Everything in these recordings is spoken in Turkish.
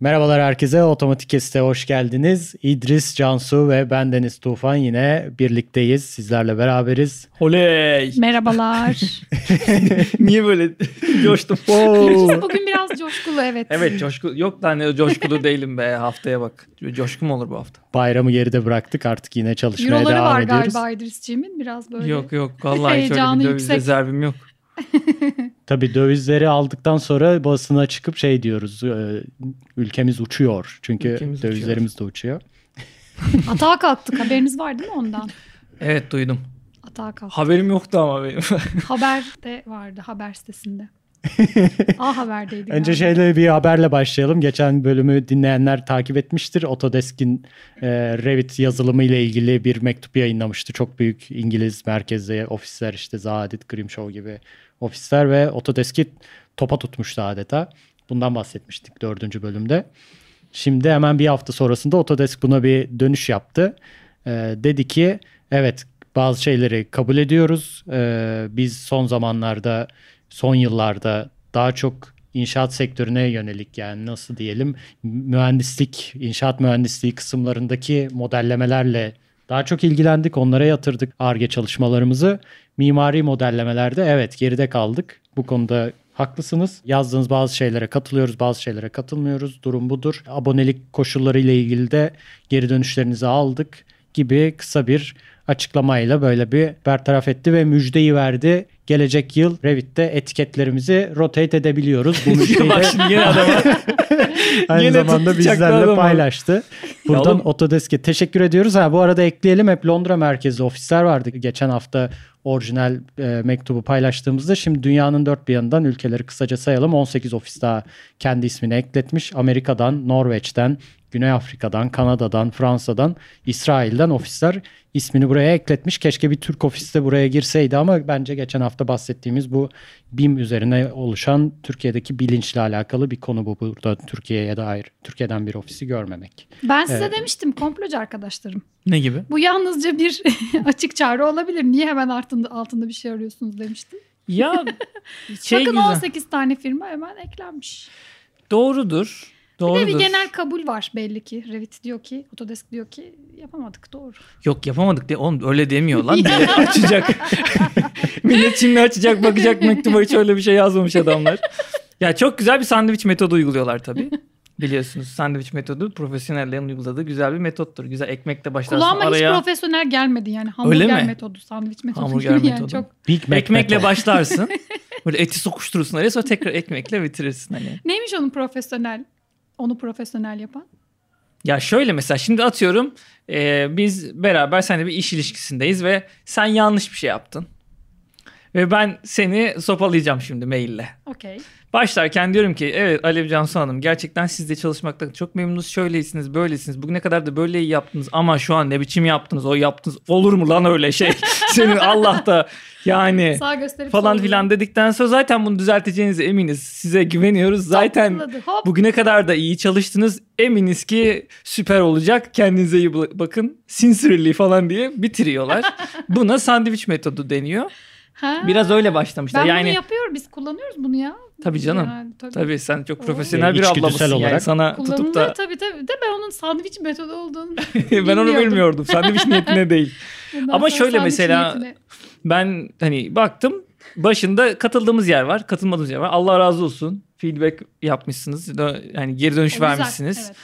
Merhabalar herkese. Otomatik Kesit'e hoş geldiniz. İdris, Cansu ve ben Deniz Tufan yine birlikteyiz. Sizlerle beraberiz. Oley! Merhabalar. Niye böyle coştum? Bugün biraz coşkulu evet. Evet coşku yok da ne coşkulu değilim be haftaya bak. Coşku mu olur bu hafta? Bayramı geride bıraktık artık yine çalışmaya Euroları devam var ediyoruz. galiba İdris'ciğimin biraz böyle. Yok yok vallahi şöyle Heyecanı bir döviz yüksek. rezervim yok. Tabii dövizleri aldıktan sonra basına çıkıp şey diyoruz. e, Ülkemiz uçuyor. Çünkü Ülkemiz dövizlerimiz de uçuyor. Atağa kalktık haberiniz var değil mi ondan? Evet duydum. Atağa kalktık. Haberim yoktu ama benim. Haberde vardı haber sitesinde. A Haber'deydi. Önce galiba. şeyle bir haberle başlayalım. Geçen bölümü dinleyenler takip etmiştir. Autodesk'in e, Revit yazılımı ile ilgili bir mektup yayınlamıştı. Çok büyük İngiliz merkezli ofisler işte Zahadit, Grimshaw gibi ofisler ve Autodesk'i topa tutmuştu adeta. Bundan bahsetmiştik dördüncü bölümde. Şimdi hemen bir hafta sonrasında Autodesk buna bir dönüş yaptı. Ee, dedi ki evet bazı şeyleri kabul ediyoruz. Ee, biz son zamanlarda, son yıllarda daha çok inşaat sektörüne yönelik yani nasıl diyelim mühendislik, inşaat mühendisliği kısımlarındaki modellemelerle daha çok ilgilendik. Onlara yatırdık ARGE çalışmalarımızı. Mimari modellemelerde evet geride kaldık. Bu konuda haklısınız. Yazdığınız bazı şeylere katılıyoruz, bazı şeylere katılmıyoruz. Durum budur. Abonelik koşulları ile ilgili de geri dönüşlerinizi aldık gibi kısa bir açıklamayla böyle bir bertaraf etti ve müjdeyi verdi. Gelecek yıl Revit'te etiketlerimizi rotate edebiliyoruz. Bu Bak de yine adama. aynı Yine zamanda bizlerle adamı. paylaştı. Buradan oğlum- Autodesk'e teşekkür ediyoruz. Ha, bu arada ekleyelim hep Londra merkezli ofisler vardı. Geçen hafta orijinal e, mektubu paylaştığımızda şimdi dünyanın dört bir yanından ülkeleri kısaca sayalım. 18 ofis daha kendi ismini ekletmiş. Amerika'dan, Norveç'ten, Güney Afrika'dan, Kanada'dan, Fransa'dan, İsrail'den ofisler ismini buraya ekletmiş. Keşke bir Türk ofisi de buraya girseydi ama bence geçen hafta bahsettiğimiz bu BİM üzerine oluşan Türkiye'deki bilinçle alakalı bir konu bu burada Türkiye'ye dair. Türkiye'den bir ofisi görmemek. Ben size Evet. demiştim komplocu arkadaşlarım. ne gibi? Bu yalnızca bir açık çağrı olabilir. Niye hemen altında, altında bir şey arıyorsunuz demiştim. Ya şey Bakın güzel. 18 tane firma hemen eklenmiş. Doğrudur. Bir de Doğrudur. bir genel kabul var belli ki. Revit diyor ki, Autodesk diyor ki yapamadık doğru. Yok yapamadık diye oğlum öyle demiyor lan. Millet açacak. Millet şimdi açacak bakacak mektuba hiç öyle bir şey yazmamış adamlar. Ya çok güzel bir sandviç metodu uyguluyorlar tabii. Biliyorsunuz sandviç metodu profesyonellerin uyguladığı güzel bir metottur. Güzel ekmekle başlarsın Kulağıma araya. hiç profesyonel gelmedi yani. Öyle Hamburger mi? metodu, sandviç metodu. Hamburger yani metodu. Çok... Big Mac Ekmekle method. başlarsın. Böyle eti sokuşturursun araya sonra tekrar ekmekle bitirirsin hani. Neymiş onun profesyonel, onu profesyonel yapan? Ya şöyle mesela şimdi atıyorum e, biz beraber seninle bir iş ilişkisindeyiz ve sen yanlış bir şey yaptın. Ve ben seni sopalayacağım şimdi maille. Okey. Başlarken diyorum ki evet Alev Cansu Hanım gerçekten sizle çalışmaktan çok memnunuz. Şöylesiniz böylesiniz. Bugüne kadar da böyle iyi yaptınız ama şu an ne biçim yaptınız o yaptınız. Olur mu lan öyle şey? Senin Allah da yani Sağ gösterip falan filan dedikten sonra zaten bunu düzelteceğinize eminiz. Size güveniyoruz. Zaten Topladı, hop. bugüne kadar da iyi çalıştınız. Eminiz ki süper olacak. Kendinize iyi bak- bakın. Sincerely falan diye bitiriyorlar. Buna sandviç metodu deniyor. Ha. Biraz öyle başlamışlar. Ben yani bunu yapıyorum. Biz kullanıyoruz bunu ya. tabii canım. Yani, tabii. Tabii sen çok Oo. profesyonel bir İçgüdüsel ablamısın yani olarak. sana tutup da tabii tabii. De ben onun sandviç metodu olduğunu ben onu bilmiyordum. Sandviç niyetine değil. Bundan Ama şöyle mesela- niyetine- Ben hani baktım başında katıldığımız yer var, katılmadığımız yer var. Allah razı olsun. Feedback yapmışsınız. Yani geri O dönüş güzel, vermişsiniz. evet.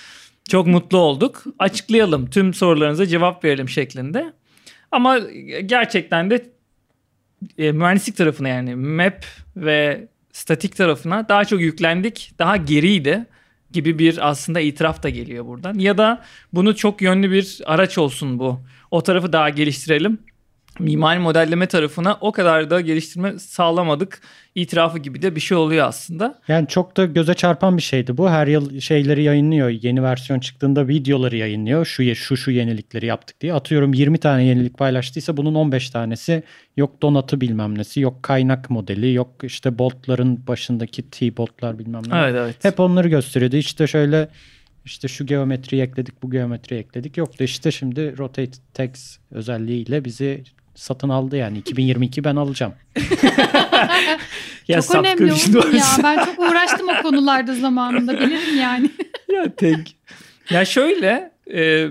Çok mutlu olduk. Açıklayalım. Tüm sorularınıza cevap verelim şeklinde. Ama gerçekten de e, mühendislik tarafına yani map ve statik tarafına daha çok yüklendik. Daha geriydi gibi bir aslında itiraf da geliyor buradan. Ya da bunu çok yönlü bir araç olsun bu. O tarafı daha geliştirelim. Mimari modelleme tarafına o kadar da geliştirme sağlamadık. itirafı gibi de bir şey oluyor aslında. Yani çok da göze çarpan bir şeydi bu. Her yıl şeyleri yayınlıyor. Yeni versiyon çıktığında videoları yayınlıyor. Şu şu şu yenilikleri yaptık diye. Atıyorum 20 tane yenilik paylaştıysa bunun 15 tanesi yok donatı bilmem nesi, yok kaynak modeli, yok işte botların başındaki T-botlar bilmem ne. Evet evet. Hep onları gösteriyordu. İşte şöyle işte şu geometriyi ekledik, bu geometriyi ekledik. Yok da işte şimdi rotate text özelliğiyle bizi satın aldı yani. 2022 ben alacağım. Ya çok önemli oğlum ya. Ben çok uğraştım o konularda zamanında bilirim yani. ya tek. Ya şöyle e,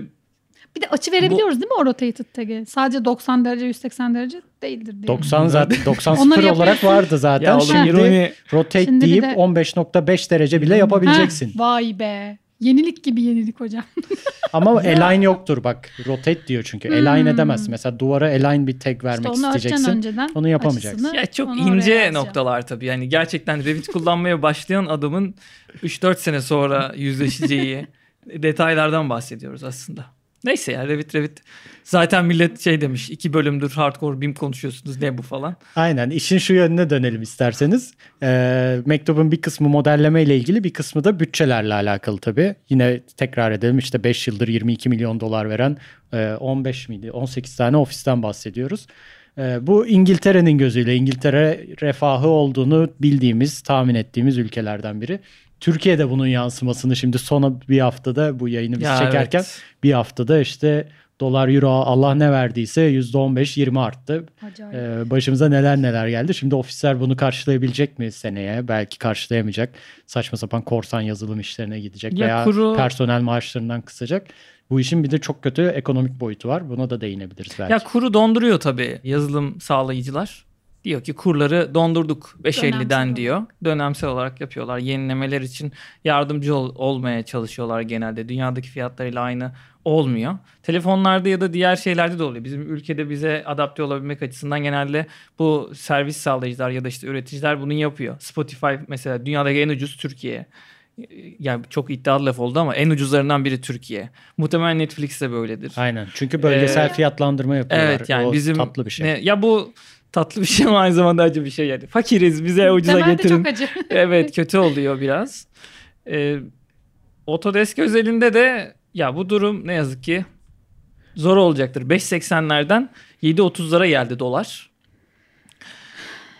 Bir de açı verebiliyoruz değil mi o rotated tag'e? Sadece 90 derece 180 derece değildir diye. 90 zaten 90 Onları sıfır olarak vardı zaten. ya oğlum Şimdi rotate Şimdi deyip de- 15.5 derece bile yapabileceksin. Heh, vay be. Yenilik gibi yenilik hocam. Ama align yoktur bak. Rotate diyor çünkü. Align Hmm. edemezsin. Mesela duvara align bir tag İşte vermek onu açacaksın isteyeceksin. önceden. Onu yapamayacaksın. açısını, ya çok onu ince noktalar tabii. Yani gerçekten Revit kullanmaya başlayan adamın 3-4 sene sonra yüzleşeceği detaylardan bahsediyoruz aslında. Neyse ya Revit Revit. Zaten millet şey demiş iki bölümdür hardcore BIM konuşuyorsunuz ne bu falan. Aynen. İşin şu yönüne dönelim isterseniz. Ee, mektubun bir kısmı modelleme ile ilgili bir kısmı da bütçelerle alakalı tabii. Yine tekrar edelim işte 5 yıldır 22 milyon dolar veren e, 15 miydi 18 tane ofisten bahsediyoruz. E, bu İngiltere'nin gözüyle İngiltere refahı olduğunu bildiğimiz tahmin ettiğimiz ülkelerden biri. Türkiye'de bunun yansımasını şimdi son bir haftada bu yayını biz Ya çekerken evet. bir haftada işte dolar euro Allah ne verdiyse %15-20 arttı. Acayip. Ee, başımıza neler neler geldi. Şimdi ofisler bunu karşılayabilecek mi seneye? Belki karşılayamayacak. Saçma sapan korsan yazılım işlerine gidecek Ya veya kuru- personel maaşlarından kısacak. Bu işin bir de çok kötü ekonomik boyutu var. Buna da değinebiliriz belki. Ya kuru donduruyor tabii yazılım sağlayıcılar. Diyor ki kurları dondurduk 5.50'den Dönemsel diyor. Dönemsel olarak yapıyorlar. Yenilemeler için yardımcı ol- olmaya çalışıyorlar genelde. Dünyadaki fiyatlarıyla aynı olmuyor. Telefonlarda ya da diğer şeylerde de oluyor. Bizim ülkede bize adapte olabilmek açısından genelde bu servis sağlayıcılar ya da işte üreticiler bunu yapıyor. Spotify mesela dünyadaki en ucuz Türkiye. Yani çok iddialı laf oldu ama en ucuzlarından biri Türkiye. Muhtemelen Netflix de böyledir. Aynen. Çünkü bölgesel Ee, fiyatlandırma yapıyorlar. Evet yani O bizim tatlı bir şey. ne- ya bu tatlı bir şey ama aynı zamanda acı bir şey yani. Fakiriz bize ucuza Temelde getirin. çok acı. evet kötü oluyor biraz. Ee, Autodesk özelinde de ya bu durum ne yazık ki zor olacaktır. 5.80'lerden 7.30'lara geldi dolar.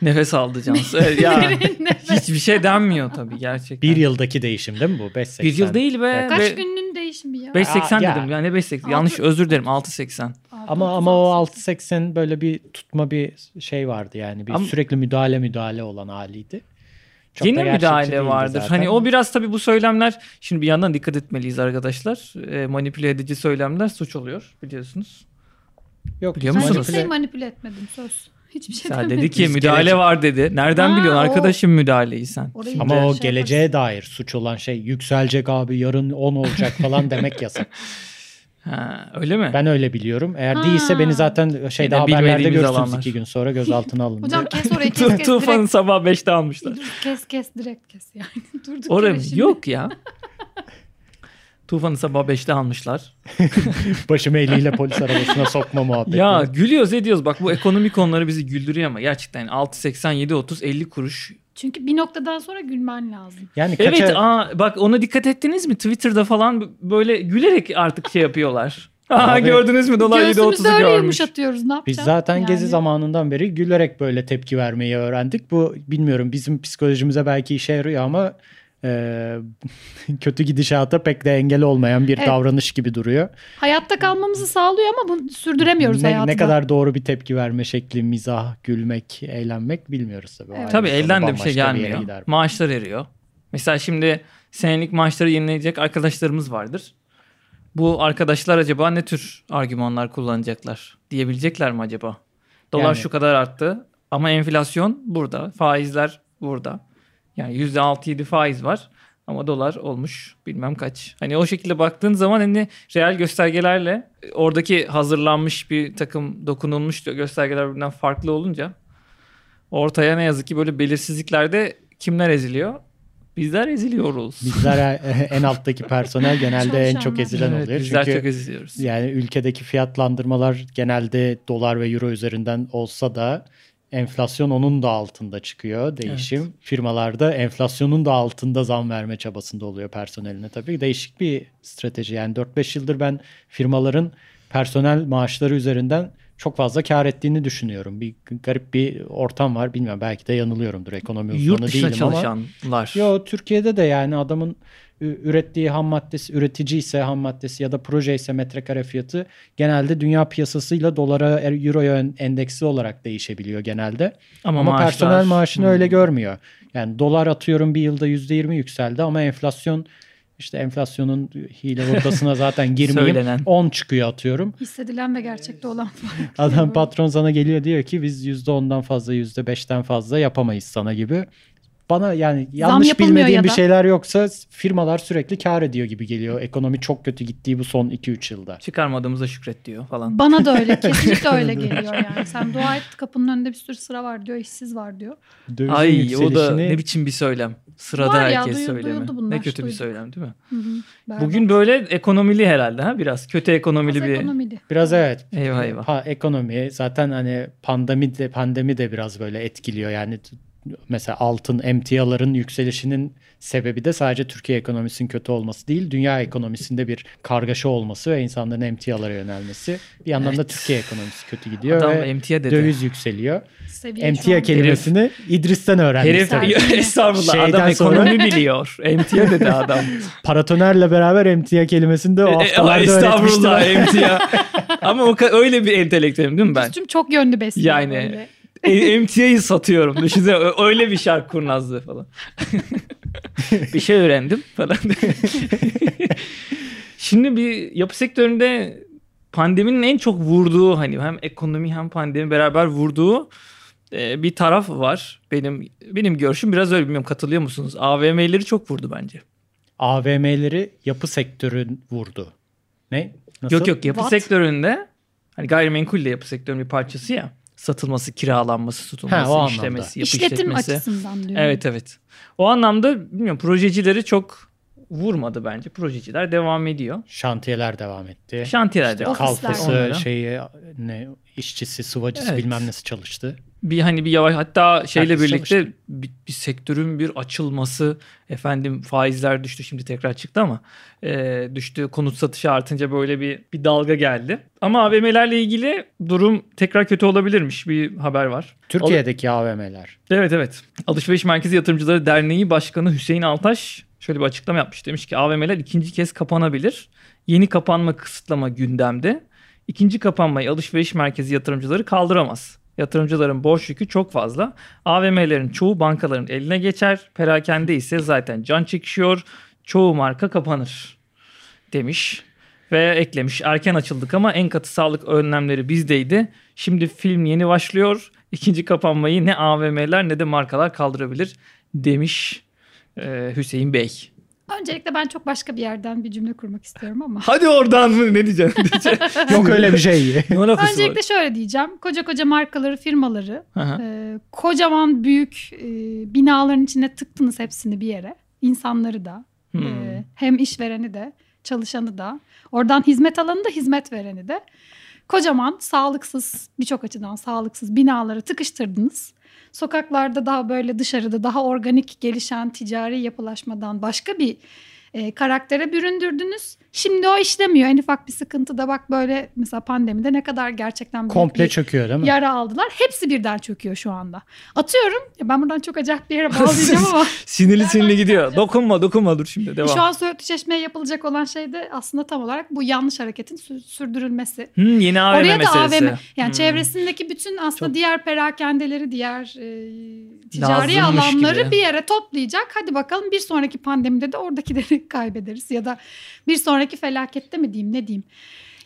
Nefes aldı Cansu. Evet, ya hiçbir şey denmiyor tabii gerçekten. Bir yıldaki değişim değil mi bu? 5.80. Bir yıl değil be. Ya Kaç Ve- günün değişimi ya? 5.80 Aa, ya. dedim. Yani 5.80. Altı- Yanlış özür dilerim. 6.80. Ama ama o 6.80 böyle bir tutma bir şey vardı yani. Bir Ama- sürekli müdahale müdahale olan haliydi. Çok gerçekçi müdahale vardır. zaten. Hani o biraz tabii bu söylemler şimdi bir yandan dikkat etmeliyiz arkadaşlar. E, manipüle edici söylemler suç oluyor biliyorsunuz. Yok, Biliyor Ben musunuz? hiçbir şey manipüle- manipüle etmedim söz. Hiçbir şey Ya demedim. dedi ki Biz müdahale gelecek- var dedi. Nereden Ha, biliyorsun o- arkadaşım müdahaleyi sen? Orayı Ama o şey geleceğe dair suç olan şey yükselecek abi yarın 10 olacak falan demek yasak. Ha, öyle mi? Ben öyle biliyorum. Eğer Ha. değilse beni zaten şeyde Yine haberlerde görürsünüz alanlar. iki gün sonra gözaltına alın. Hocam kes orayı kes kes Tufan'ı direkt. sabah 5'te almışlar. Dur, kes kes direkt kes yani. Durduk Oraya yok ya. Tufan'ı sabah 5'te almışlar. Başımı eliyle polis arabasına sokma muhabbeti. Ya gülüyoruz ediyoruz. Bak bu ekonomik konuları bizi güldürüyor ama gerçekten 6.80 7.30 50 kuruş Çünkü bir noktadan sonra gülmen lazım. yani kaça, Evet aa, bak ona dikkat ettiniz mi? Twitter'da falan böyle gülerek artık şey yapıyorlar. Aa, Abi, gördünüz mü dolar Göğsümüzü 7.30'u öyle görmüş. yumuşatıyoruz ne yapacağız? Biz zaten Yani. gezi zamanından beri gülerek böyle tepki vermeyi öğrendik. Bu bilmiyorum bizim psikolojimize belki işe yarıyor ama e, kötü gidişata pek de engel olmayan bir Evet. davranış gibi duruyor. Hayatta kalmamızı sağlıyor ama bunu sürdüremiyoruz Ne, hayatı. ne kadar doğru bir tepki verme şekli, mizah, gülmek, eğlenmek bilmiyoruz tabii. Evet. Tabii elden de bir şey gelmiyor. gider. Maaşlar eriyor. Mesela şimdi senelik maaşları yenileyecek arkadaşlarımız vardır. Bu arkadaşlar acaba ne tür argümanlar kullanacaklar? Diyebilecekler mi acaba? Dolar Yani- şu kadar arttı ama enflasyon burada. Faizler burada. Yani %6-7 faiz var. Ama dolar olmuş bilmem kaç. Hani o şekilde baktığın zaman hani reel göstergelerle e, oradaki hazırlanmış bir takım dokunulmuş göstergeler birbirinden farklı olunca ortaya ne yazık ki böyle belirsizliklerde kimler eziliyor? Bizler eziliyoruz. Bizler en alttaki personel genelde en çok ezilen Evet, oluyor. bizler Çünkü çok eziliyoruz. Yani ülkedeki fiyatlandırmalar genelde dolar ve euro üzerinden olsa da enflasyon onun da altında çıkıyor değişim. Firmalarda enflasyonun da altında zam verme çabasında oluyor personeline tabii. Değişik bir strateji. Yani 4-5 yıldır ben firmaların personel maaşları üzerinden çok fazla kar ettiğini düşünüyorum. Bir garip bir ortam var. Bilmiyorum belki de yanılıyorumdur. Ekonomi Yurt uzmanı dışına değilim ama. çalışanlar. Yo Türkiye'de de yani adamın ürettiği ham maddesi üretici ise ham maddesi ya da proje ise metrekare fiyatı genelde dünya piyasasıyla dolara er- euroya en- endeksi olarak değişebiliyor genelde. Ama, maaşlar- personel maaşını Hmm. öyle görmüyor. Yani dolar atıyorum bir yılda %20 yükseldi ama enflasyon İşte enflasyonun hile hurdasına zaten girmeyeyim. Söylenen. 10 çıkıyor atıyorum. Hissedilen ve gerçekte olan fark. Adam patron sana geliyor diyor ki biz %10'dan fazla %5'ten fazla yapamayız sana gibi. Bana yani yanlış bilmediğim ya bir şeyler yoksa firmalar sürekli kar ediyor gibi geliyor. Ekonomi çok kötü gittiği bu son 2-3 yılda. Çıkarmadığımıza şükret diyor falan. Bana da öyle. Kesinlikle öyle geliyor yani. Sen dua et kapının önünde bir sürü sıra var diyor. işsiz var diyor. Dövizin Ay o da yükselişini ne biçim bir söylem. Sırada Var ya, herkes duyu- söylemi. bunlar, Ne kötü bir duyduk. söylem değil mi? Hı hı. Berbat. Bugün böyle ekonomili herhalde ha biraz. Kötü ekonomili Az bir ekonomili. biraz evet. Eyvah eyvah. Pa- ekonomi zaten hani pandemi de pandemi de biraz böyle etkiliyor. Yani mesela altın emtiaların yükselişinin sebebi de sadece Türkiye ekonomisinin kötü olması değil, dünya ekonomisinde bir kargaşa olması ve insanların emtialara yönelmesi. Bir yandan da Evet. Türkiye ekonomisi kötü gidiyor Adam ve emtia dedi. döviz yükseliyor. Seviye Emtia kelimesini İdris'ten öğrendik. Herif tabii. estağfurullah Şeyden adam sonra- ekonomi biliyor. Emtia dedi adam. Paratonerle beraber emtia kelimesini de o E, e, haftalarda estağfurullah emtia. Ama o öyle bir entelektüelim değil mi ben? Üstüm çok yönlü besliyor. Yani- böyle. E, emtiayı satıyorum. Düşünsene öyle bir şark kurnazlığı falan. bir şey öğrendim falan. Şimdi bir yapı sektöründe pandeminin en çok vurduğu hani hem ekonomi hem pandemi beraber vurduğu e, bir taraf var. Benim benim görüşüm biraz öyle bilmiyorum katılıyor musunuz? AVM'leri çok vurdu bence. AVM'leri yapı sektörün vurdu. Ne? Nasıl? Yok yok yapı What? sektöründe hani gayrimenkul de yapı sektörünün bir parçası ya. Satılması, kiralanması, tutulması, Ha, işlemesi, yapı İşletim işletmesi. açısından diyorum. Evet evet. O anlamda bilmiyorum projecileri çok vurmadı bence. Projeciler devam ediyor. Şantiyeler devam etti. Şantiyeler İşte devam kalfası Onlara. şeyi ne işçisi sıvacısı Evet. bilmem nesi çalıştı. Bir hani bir yavaş hatta şeyle Herkes birlikte bir, bir sektörün bir açılması efendim faizler düştü şimdi tekrar çıktı ama e, düştü konut satışı artınca böyle bir bir dalga geldi. Ama AVM'lerle ilgili durum tekrar kötü olabilirmiş bir haber var. Türkiye'deki AVM'ler. Evet evet. Alışveriş Merkezi Yatırımcıları Derneği Başkanı Hüseyin Altaş şöyle bir açıklama yapmış. Demiş ki AVM'ler ikinci kez kapanabilir. Yeni kapanma kısıtlama gündemde. İkinci kapanmayı alışveriş merkezi yatırımcıları kaldıramaz. Yatırımcıların borç yükü çok fazla. AVM'lerin çoğu bankaların eline geçer. Perakende ise zaten can çekişiyor. Çoğu marka kapanır demiş. Ve eklemiş erken açıldık ama en katı sağlık önlemleri bizdeydi. Şimdi film yeni başlıyor. İkinci kapanmayı ne AVM'ler ne de markalar kaldırabilir demiş Hüseyin Bey. Öncelikle ben çok başka bir yerden bir cümle kurmak istiyorum ama. Hadi oradan mı ne diyeceksin? Yok öyle bir şey. Öncelikle var? şöyle diyeceğim. Koca koca markaları, firmaları Aha. e, kocaman büyük e, binaların içine tıktınız hepsini bir yere. İnsanları da Hmm. e, hem işvereni de çalışanı da oradan hizmet alanı da hizmet vereni de kocaman sağlıksız birçok açıdan sağlıksız binaları tıkıştırdınız. Sokaklarda daha böyle dışarıda daha organik gelişen ticari yapılaşmadan başka bir e, karaktere büründürdünüz. Şimdi o işlemiyor. En ufak bir sıkıntı da bak böyle mesela pandemide ne kadar gerçekten büyük Komple bir çöküyor değil mi? yara aldılar. Hepsi birden çöküyor şu anda. Atıyorum. Ya ben buradan çok acayip bir yere bağlayacağım ama Sinirli sinirli gidiyor. Dokunma dokunma dur şimdi devam. şu an Söğütlü Çeşme'ye yapılacak olan şey de aslında tam olarak bu yanlış hareketin sü- sürdürülmesi. Hmm, yeni AVM Oraya da meselesi. AVM yani Hmm. çevresindeki bütün aslında Çok- diğer perakendeleri, diğer e, ticari Lazımmış alanları gibi. bir yere toplayacak. Hadi bakalım bir sonraki pandemide de oradakileri kaybederiz ya da bir sonraki felakette mi diyeyim ne diyeyim.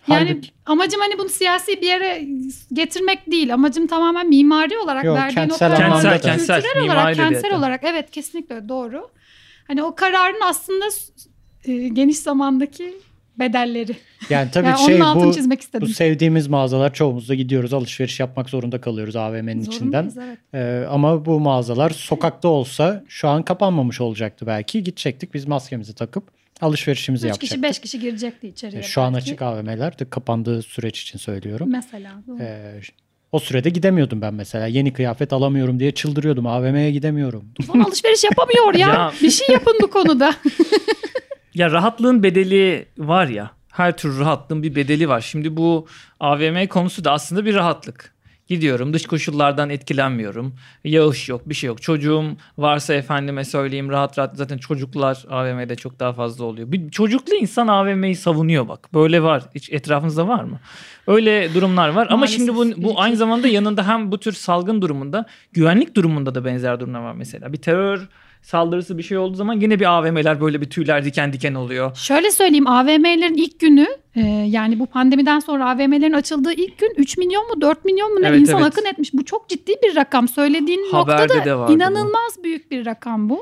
Yani Halbuki- amacım hani bunu siyasi bir yere getirmek değil. Amacım tamamen mimari olarak Yok, verdiğin kentsel o anlamda da. Kentsel, kültürel mimari olarak, de kentsel olarak evet kesinlikle doğru. Hani o kararın aslında e, geniş zamandaki bedelleri. Yani tabii yani şey bu çizmek istedim. bu sevdiğimiz mağazalar çoğumuzda gidiyoruz alışveriş yapmak zorunda kalıyoruz AVM'nin içinden. Evet. Ee, ama bu mağazalar sokakta olsa şu an kapanmamış olacaktı belki. Gidecektik biz maskemizi takıp alışverişimizi Üç kişi yapacaktık. beş kişi girecekti içeriye. Ee, Şu an belki. açık AVM'ler de kapandığı süreç için söylüyorum. Mesela. doğru. Ee, o sürede gidemiyordum ben mesela. Yeni kıyafet alamıyorum diye çıldırıyordum. AVM'ye gidemiyorum. Ulan alışveriş yapamıyor ya. Ya- Bir şey yapın bu konuda. Ya rahatlığın bedeli var ya. Her tür rahatlığın bir bedeli var. Şimdi bu AVM konusu da aslında bir rahatlık. Gidiyorum dış koşullardan etkilenmiyorum. Yağış yok bir şey yok. Çocuğum varsa efendime söyleyeyim rahat rahat zaten çocuklar AVM'de çok daha fazla oluyor. Bir çocuklu insan AVM'yi savunuyor bak. Böyle var. Hiç etrafınızda var mı? Öyle durumlar var. Ama Maalesef şimdi bu, bu aynı zamanda yanında hem bu tür salgın durumunda güvenlik durumunda da benzer durumlar var mesela. Bir terör saldırısı bir şey olduğu zaman yine bir AVM'ler böyle bir tüyler diken diken oluyor. Şöyle söyleyeyim AVM'lerin ilk günü e, yani bu pandemiden sonra AVM'lerin açıldığı ilk gün 3 milyon mu 4 milyon mu ne Evet, insan evet. akın etmiş. Bu çok ciddi bir rakam. Söylediğin Haberde noktada vardı bu. inanılmaz büyük bir rakam bu.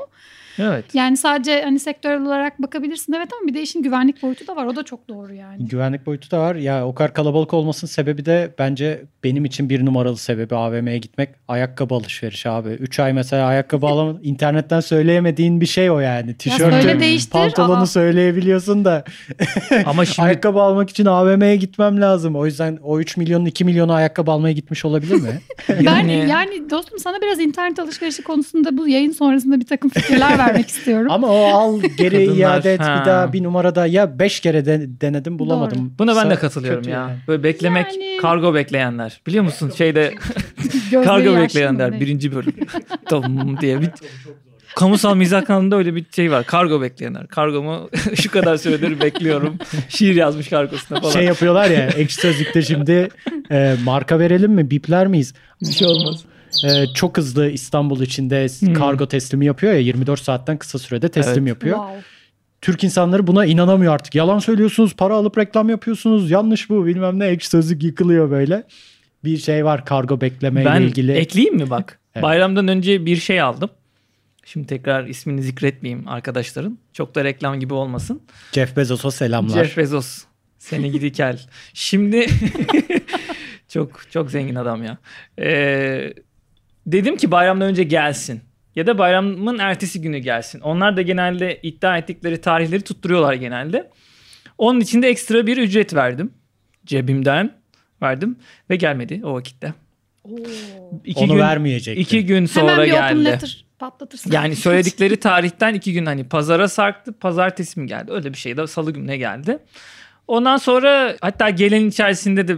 Evet. Yani sadece hani sektörel olarak bakabilirsin evet ama bir de işin güvenlik boyutu da var. O da çok doğru yani. Güvenlik boyutu da var. Ya o kadar kalabalık olmasının sebebi de bence benim için bir numaralı sebebi AVM'ye gitmek. Ayakkabı alışverişi abi. 3 ay mesela ayakkabı alamadın. internetten söyleyemediğin bir şey o yani. Tişörtü, pantolonu Aa. söyleyebiliyorsun da. Ama şimdi ayakkabı almak için AVM'ye gitmem lazım. O yüzden o 3 milyonun 2 milyonu ayakkabı almaya gitmiş olabilir mi? Yani- yani dostum sana biraz internet alışverişi konusunda bu yayın sonrasında bir takım fikirler vermek istiyorum. Ama o al geri Kadınlar, iade et ha. bir daha bir numarada ya 5 kere de- denedim bulamadım. buna ben de katılıyorum ya. yani. Böyle beklemek, Yani- kargo bekleyenler. Biliyor musun şeyde kargo bekleyenler birinci bölüm. Tom diye bir Kamusal mizah kanalında öyle bir şey var. Kargo bekleyenler. Kargomu şu kadar süredir bekliyorum. Şiir yazmış kargosuna falan. Şey yapıyorlar ya ekşi sözlükte şimdi e, marka verelim mi bipler miyiz? bir şey olmaz. E, çok hızlı İstanbul içinde Hmm. kargo teslimi yapıyor ya 24 saatten kısa sürede teslim Evet. yapıyor. Wow. Türk insanları buna inanamıyor artık. Yalan söylüyorsunuz, para alıp reklam yapıyorsunuz. Yanlış bu bilmem ne ekşi sözlük yıkılıyor böyle. Bir şey var kargo bekleme Ben ile ilgili. ekleyeyim mi bak? Evet. Bayramdan önce bir şey aldım. Şimdi tekrar ismini zikretmeyeyim arkadaşların. Çok da reklam gibi olmasın. Jeff Bezos'a selamlar. Jeff Bezos. Seni gidi kel. Şimdi çok çok zengin adam ya. Ee, dedim ki bayramdan önce gelsin. Ya da bayramın ertesi günü gelsin. Onlar da genelde iddia ettikleri tarihleri tutturuyorlar genelde. Onun için de ekstra bir ücret verdim. Cebimden verdim ve gelmedi o vakitte. Oo. İki Onu gün, vermeyecektin. iki gün sonra Hemen bir open geldi. letter patlatırsın. Yani söyledikleri tarihten iki gün hani pazara sarktı. Pazartesi mi geldi? Öyle bir şey de salı gününe geldi. Ondan sonra hatta gelen içerisinde de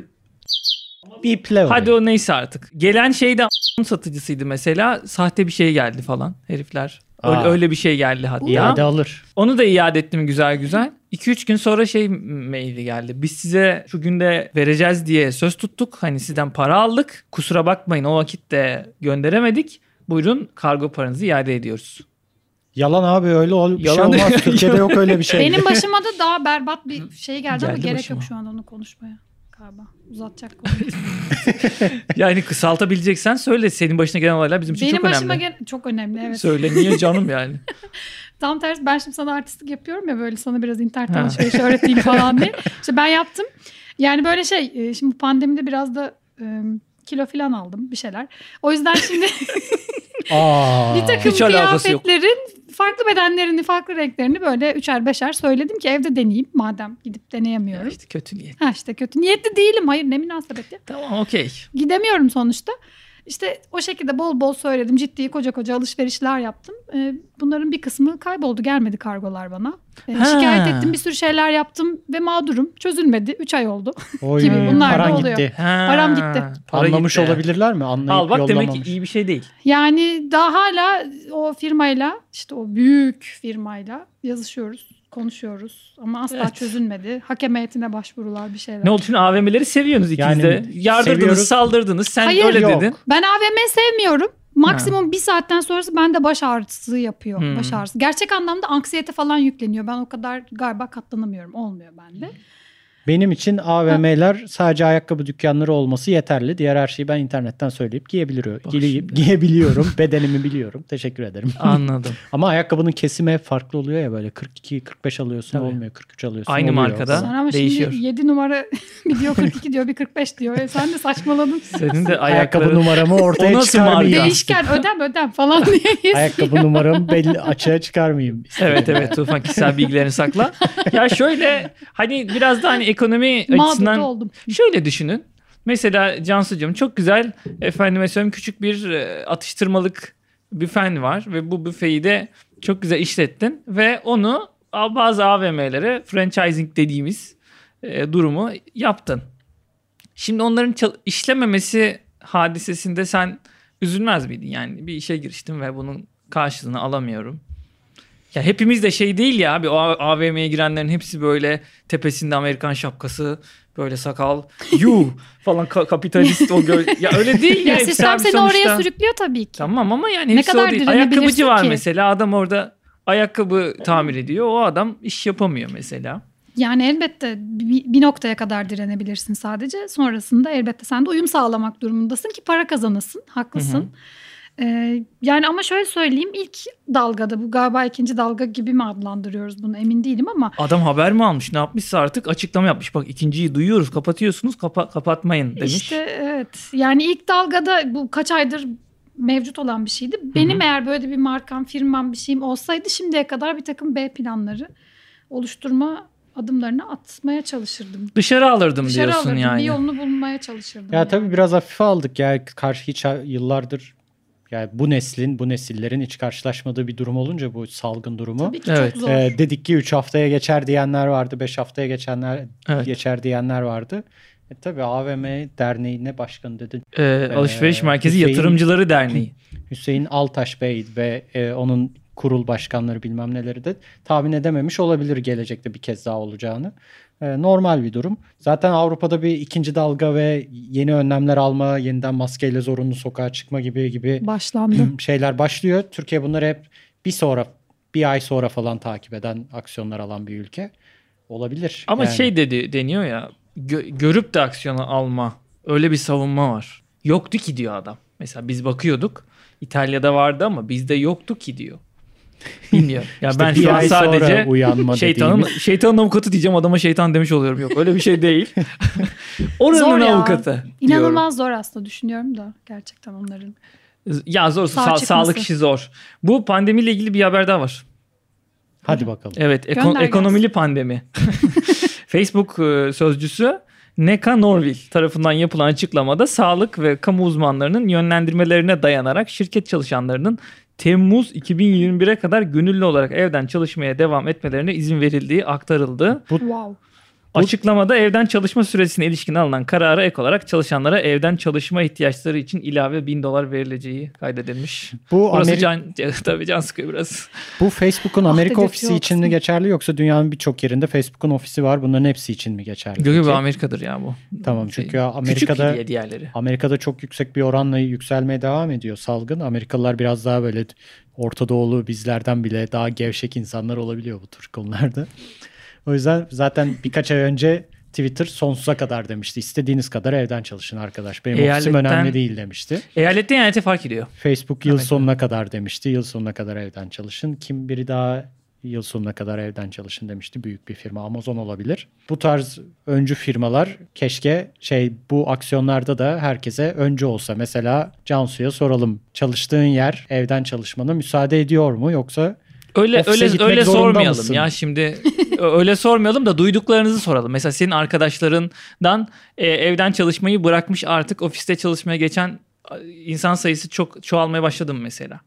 Biple hadi o neyse artık. Gelen şey de a**ın satıcısıydı mesela. Sahte bir şey geldi falan herifler. Öyle, Aa. öyle bir şey geldi hatta. İade alır. Onu da iade ettim güzel güzel. 2-3 gün sonra şey maili geldi. Biz size şu günde vereceğiz diye söz tuttuk. Hani sizden para aldık. Kusura bakmayın o vakitte gönderemedik. Buyurun kargo paranızı iade ediyoruz. Yalan abi öyle ol bir Yalan- şey olmaz. Türkiye'de yok öyle bir şey. Benim başıma da daha berbat bir şey geldi, ama Geldi gerek başıma. yok şu anda onu konuşmaya. Galiba uzatacak. Yani kısaltabileceksen söyle. Senin başına gelen olaylar bizim için Benim çok başıma önemli. gel çok önemli evet. Söyle niye canım yani. Tam tersi ben şimdi sana artistlik yapıyorum ya böyle sana biraz internet Ha. alışverişi öğreteyim falan diye. İşte ben yaptım. Yani böyle şey e, şimdi bu pandemide biraz da e, kilo falan aldım bir şeyler. O yüzden şimdi Aa. bir takım kıyafetlerin farklı bedenlerini farklı renklerini böyle üçer beşer söyledim ki evde deneyeyim madem gidip Ya deneyemiyorum. işte kötü niyet. Ha işte kötü niyetli değilim hayır ne münasebet ya. Tamam okey. Gidemiyorum sonuçta. İşte o şekilde bol bol söyledim. Ciddi koca koca alışverişler yaptım. Ee, bunların bir kısmı kayboldu. Gelmedi kargolar bana. Ha. şikayet ettim. Bir sürü şeyler yaptım ve mağdurum. Çözülmedi. 3 ay oldu. Oy, gibi. Bunlar da paran oluyor. gitti. Ha, Param gitti. para Anlamış gitti. olabilirler mi? Anlayıp Al bak demek ki iyi bir şey değil. Yani daha hala o firmayla işte o büyük firmayla yazışıyoruz. Konuşuyoruz ama asla Evet. çözülmedi. Hakem heyetine başvurular bir şeyler. Ne oldu şimdi AVM'leri seviyorsunuz ikiniz Yani de. Yardırdınız, seviyoruz. saldırdınız. Sen Hayır. öyle Yok. dedin. Ben AVM sevmiyorum. Maksimum bir saatten sonrası bende baş ağrısı yapıyor. Hmm. Baş ağrısı. Gerçek anlamda anksiyete falan yükleniyor. Ben o kadar galiba katlanamıyorum. Olmuyor bende. Benim için AVM'ler sadece ayakkabı dükkanları olması yeterli. Diğer her şeyi ben internetten söyleyip giyebiliyorum. Giyip, giyebiliyorum. Bedenimi biliyorum. Teşekkür ederim. Anladım. Ama ayakkabının kesimi hep farklı oluyor ya böyle 42-45 alıyorsun Tabii. olmuyor. 43 alıyorsun Aynı oluyor. markada. Sonra ama değişiyor. şimdi 7 numara bir diyor 42 diyor bir 45 diyor. E sen de saçmaladın. Senin de Ayakkabı numaramı ortaya nasıl çıkarmayayım. Değişken ödem ödem falan diye. Ayakkabı numaramı belli açığa çıkarmayayım. Evet evet Tufan kişisel bilgilerini sakla. Ya şöyle hani biraz da hani ekonomi Mağdur açısından da oldum. şöyle düşünün. Mesela Cansu'cum çok güzel efendime söyleyeyim küçük bir e, atıştırmalık büfen var ve bu büfeyi de çok güzel işlettin ve onu bazı AVM'lere franchising dediğimiz e, durumu yaptın. Şimdi onların işlememesi hadisesinde sen üzülmez miydin? Yani bir işe giriştim ve bunun karşılığını alamıyorum. Ya hepimiz de şey değil ya abi o AVM'ye girenlerin hepsi böyle tepesinde Amerikan şapkası Böyle sakal, you falan ka- kapitalist o gö- Ya öyle değil ya. Ya sistem seni sonuçta. oraya sürüklüyor tabii ki. Tamam ama yani Ne kadar o değil. Ayakkabıcı var ki? mesela adam orada ayakkabı tamir ediyor. O adam iş yapamıyor mesela. Yani elbette bir, noktaya kadar direnebilirsin sadece. Sonrasında elbette sen de uyum sağlamak durumundasın ki para kazanasın. Haklısın. Ee, yani ama şöyle söyleyeyim ilk dalgada bu galiba ikinci dalga gibi mi adlandırıyoruz bunu emin değilim ama Adam haber mi almış ne yapmışsa artık açıklama yapmış. Bak ikinciyi duyuyoruz kapatıyorsunuz kapa- kapatmayın demiş. işte evet yani ilk dalgada bu kaç aydır mevcut olan bir şeydi. Benim eğer böyle bir markam, firmam bir şeyim olsaydı şimdiye kadar bir takım B planları oluşturma adımlarını atmaya çalışırdım. Dışarı alırdım Dışarı diyorsun alırdım, yani. bir yolunu bulmaya çalışırdım. Ya yani. tabii biraz hafife aldık ya karşı hiç yıllardır yani bu neslin bu nesillerin hiç karşılaşmadığı bir durum olunca bu salgın durumu. Tabii ki Evet. çok zor. Ee, dedik ki 3 haftaya geçer diyenler vardı, 5 haftaya geçenler Evet. geçer diyenler vardı. E tabii AVM Derneği'ne başkanı dedi. Ee, Alışveriş Merkezi Hüseyin- Yatırımcıları Derneği. Hüseyin Altaş Bey ve e, onun kurul başkanları bilmem neleri de tahmin edememiş olabilir gelecekte bir kez daha olacağını. E, normal bir durum. Zaten Avrupa'da bir ikinci dalga ve yeni önlemler alma, yeniden maskeyle zorunlu sokağa çıkma gibi gibi Başlandı. şeyler başlıyor. Türkiye bunları hep bir sonra bir ay sonra falan takip eden aksiyonlar alan bir ülke olabilir. Ama Yani şey dedi deniyor ya gö- görüp de aksiyonu alma öyle bir savunma var. Yoktu ki diyor adam. Mesela biz bakıyorduk İtalya'da vardı ama bizde yoktu ki diyor. Bilmiyorum. Ya işte ben şu an sadece uyanma şeytanın şeytanın avukatı diyeceğim adama şeytan demiş oluyorum. Yok öyle bir şey değil. Oranın Zor ya. avukatı diyorum. İnanılmaz zor aslında düşünüyorum da gerçekten onların. Ya zor Sağ sa- çıkması. sağlık işi zor. Bu pandemiyle ilgili bir haber daha var. Hadi bakalım. Evet, eko- Gönder ekonomili pandemi. Facebook e, sözcüsü Neka Norville tarafından yapılan açıklamada sağlık ve kamu uzmanlarının yönlendirmelerine dayanarak şirket çalışanlarının Temmuz 2021'e kadar gönüllü olarak evden çalışmaya devam etmelerine izin verildiği aktarıldı. Wow. Açıklamada evden çalışma süresine ilişkin alınan karara ek olarak çalışanlara evden çalışma ihtiyaçları için ilave 1000 dolar verileceği kaydedilmiş. Bu Burası Ameri- can, tabii can sıkıyor biraz. Bu Facebook'un Ah Amerika ofisi için mi geçerli yoksa dünyanın birçok yerinde Facebook'un ofisi var. Bunların hepsi için mi geçerli? Peki? ve Amerika'dır ya bu. Tamam Şey, çünkü Amerika'da Küçük diğerleri. Amerika'da çok yüksek bir oranla yükselmeye devam ediyor salgın. Amerikalılar biraz daha böyle Orta Doğulu bizlerden bile daha gevşek insanlar olabiliyor bu tür konularda. O yüzden zaten birkaç ay önce Twitter sonsuza kadar demişti. İstediğiniz kadar evden çalışın arkadaş. Benim ofisim önemli değil demişti. Eyaletten eyalete fark ediyor. Facebook yıl Amerika. sonuna kadar demişti. Yıl sonuna kadar evden çalışın. Kim biri daha yıl sonuna kadar evden çalışın demişti. Büyük bir firma Amazon olabilir. Bu tarz öncü firmalar keşke şey bu aksiyonlarda da herkese öncü olsa. Mesela Cansu'ya soralım. Çalıştığın yer evden çalışmana müsaade ediyor mu yoksa Öyle öyle öyle sormayalım mısın? ya şimdi öyle sormayalım da duyduklarınızı soralım. Mesela senin arkadaşlarından e, evden çalışmayı bırakmış artık ofiste çalışmaya geçen insan sayısı çok çoğalmaya başladı mı mesela?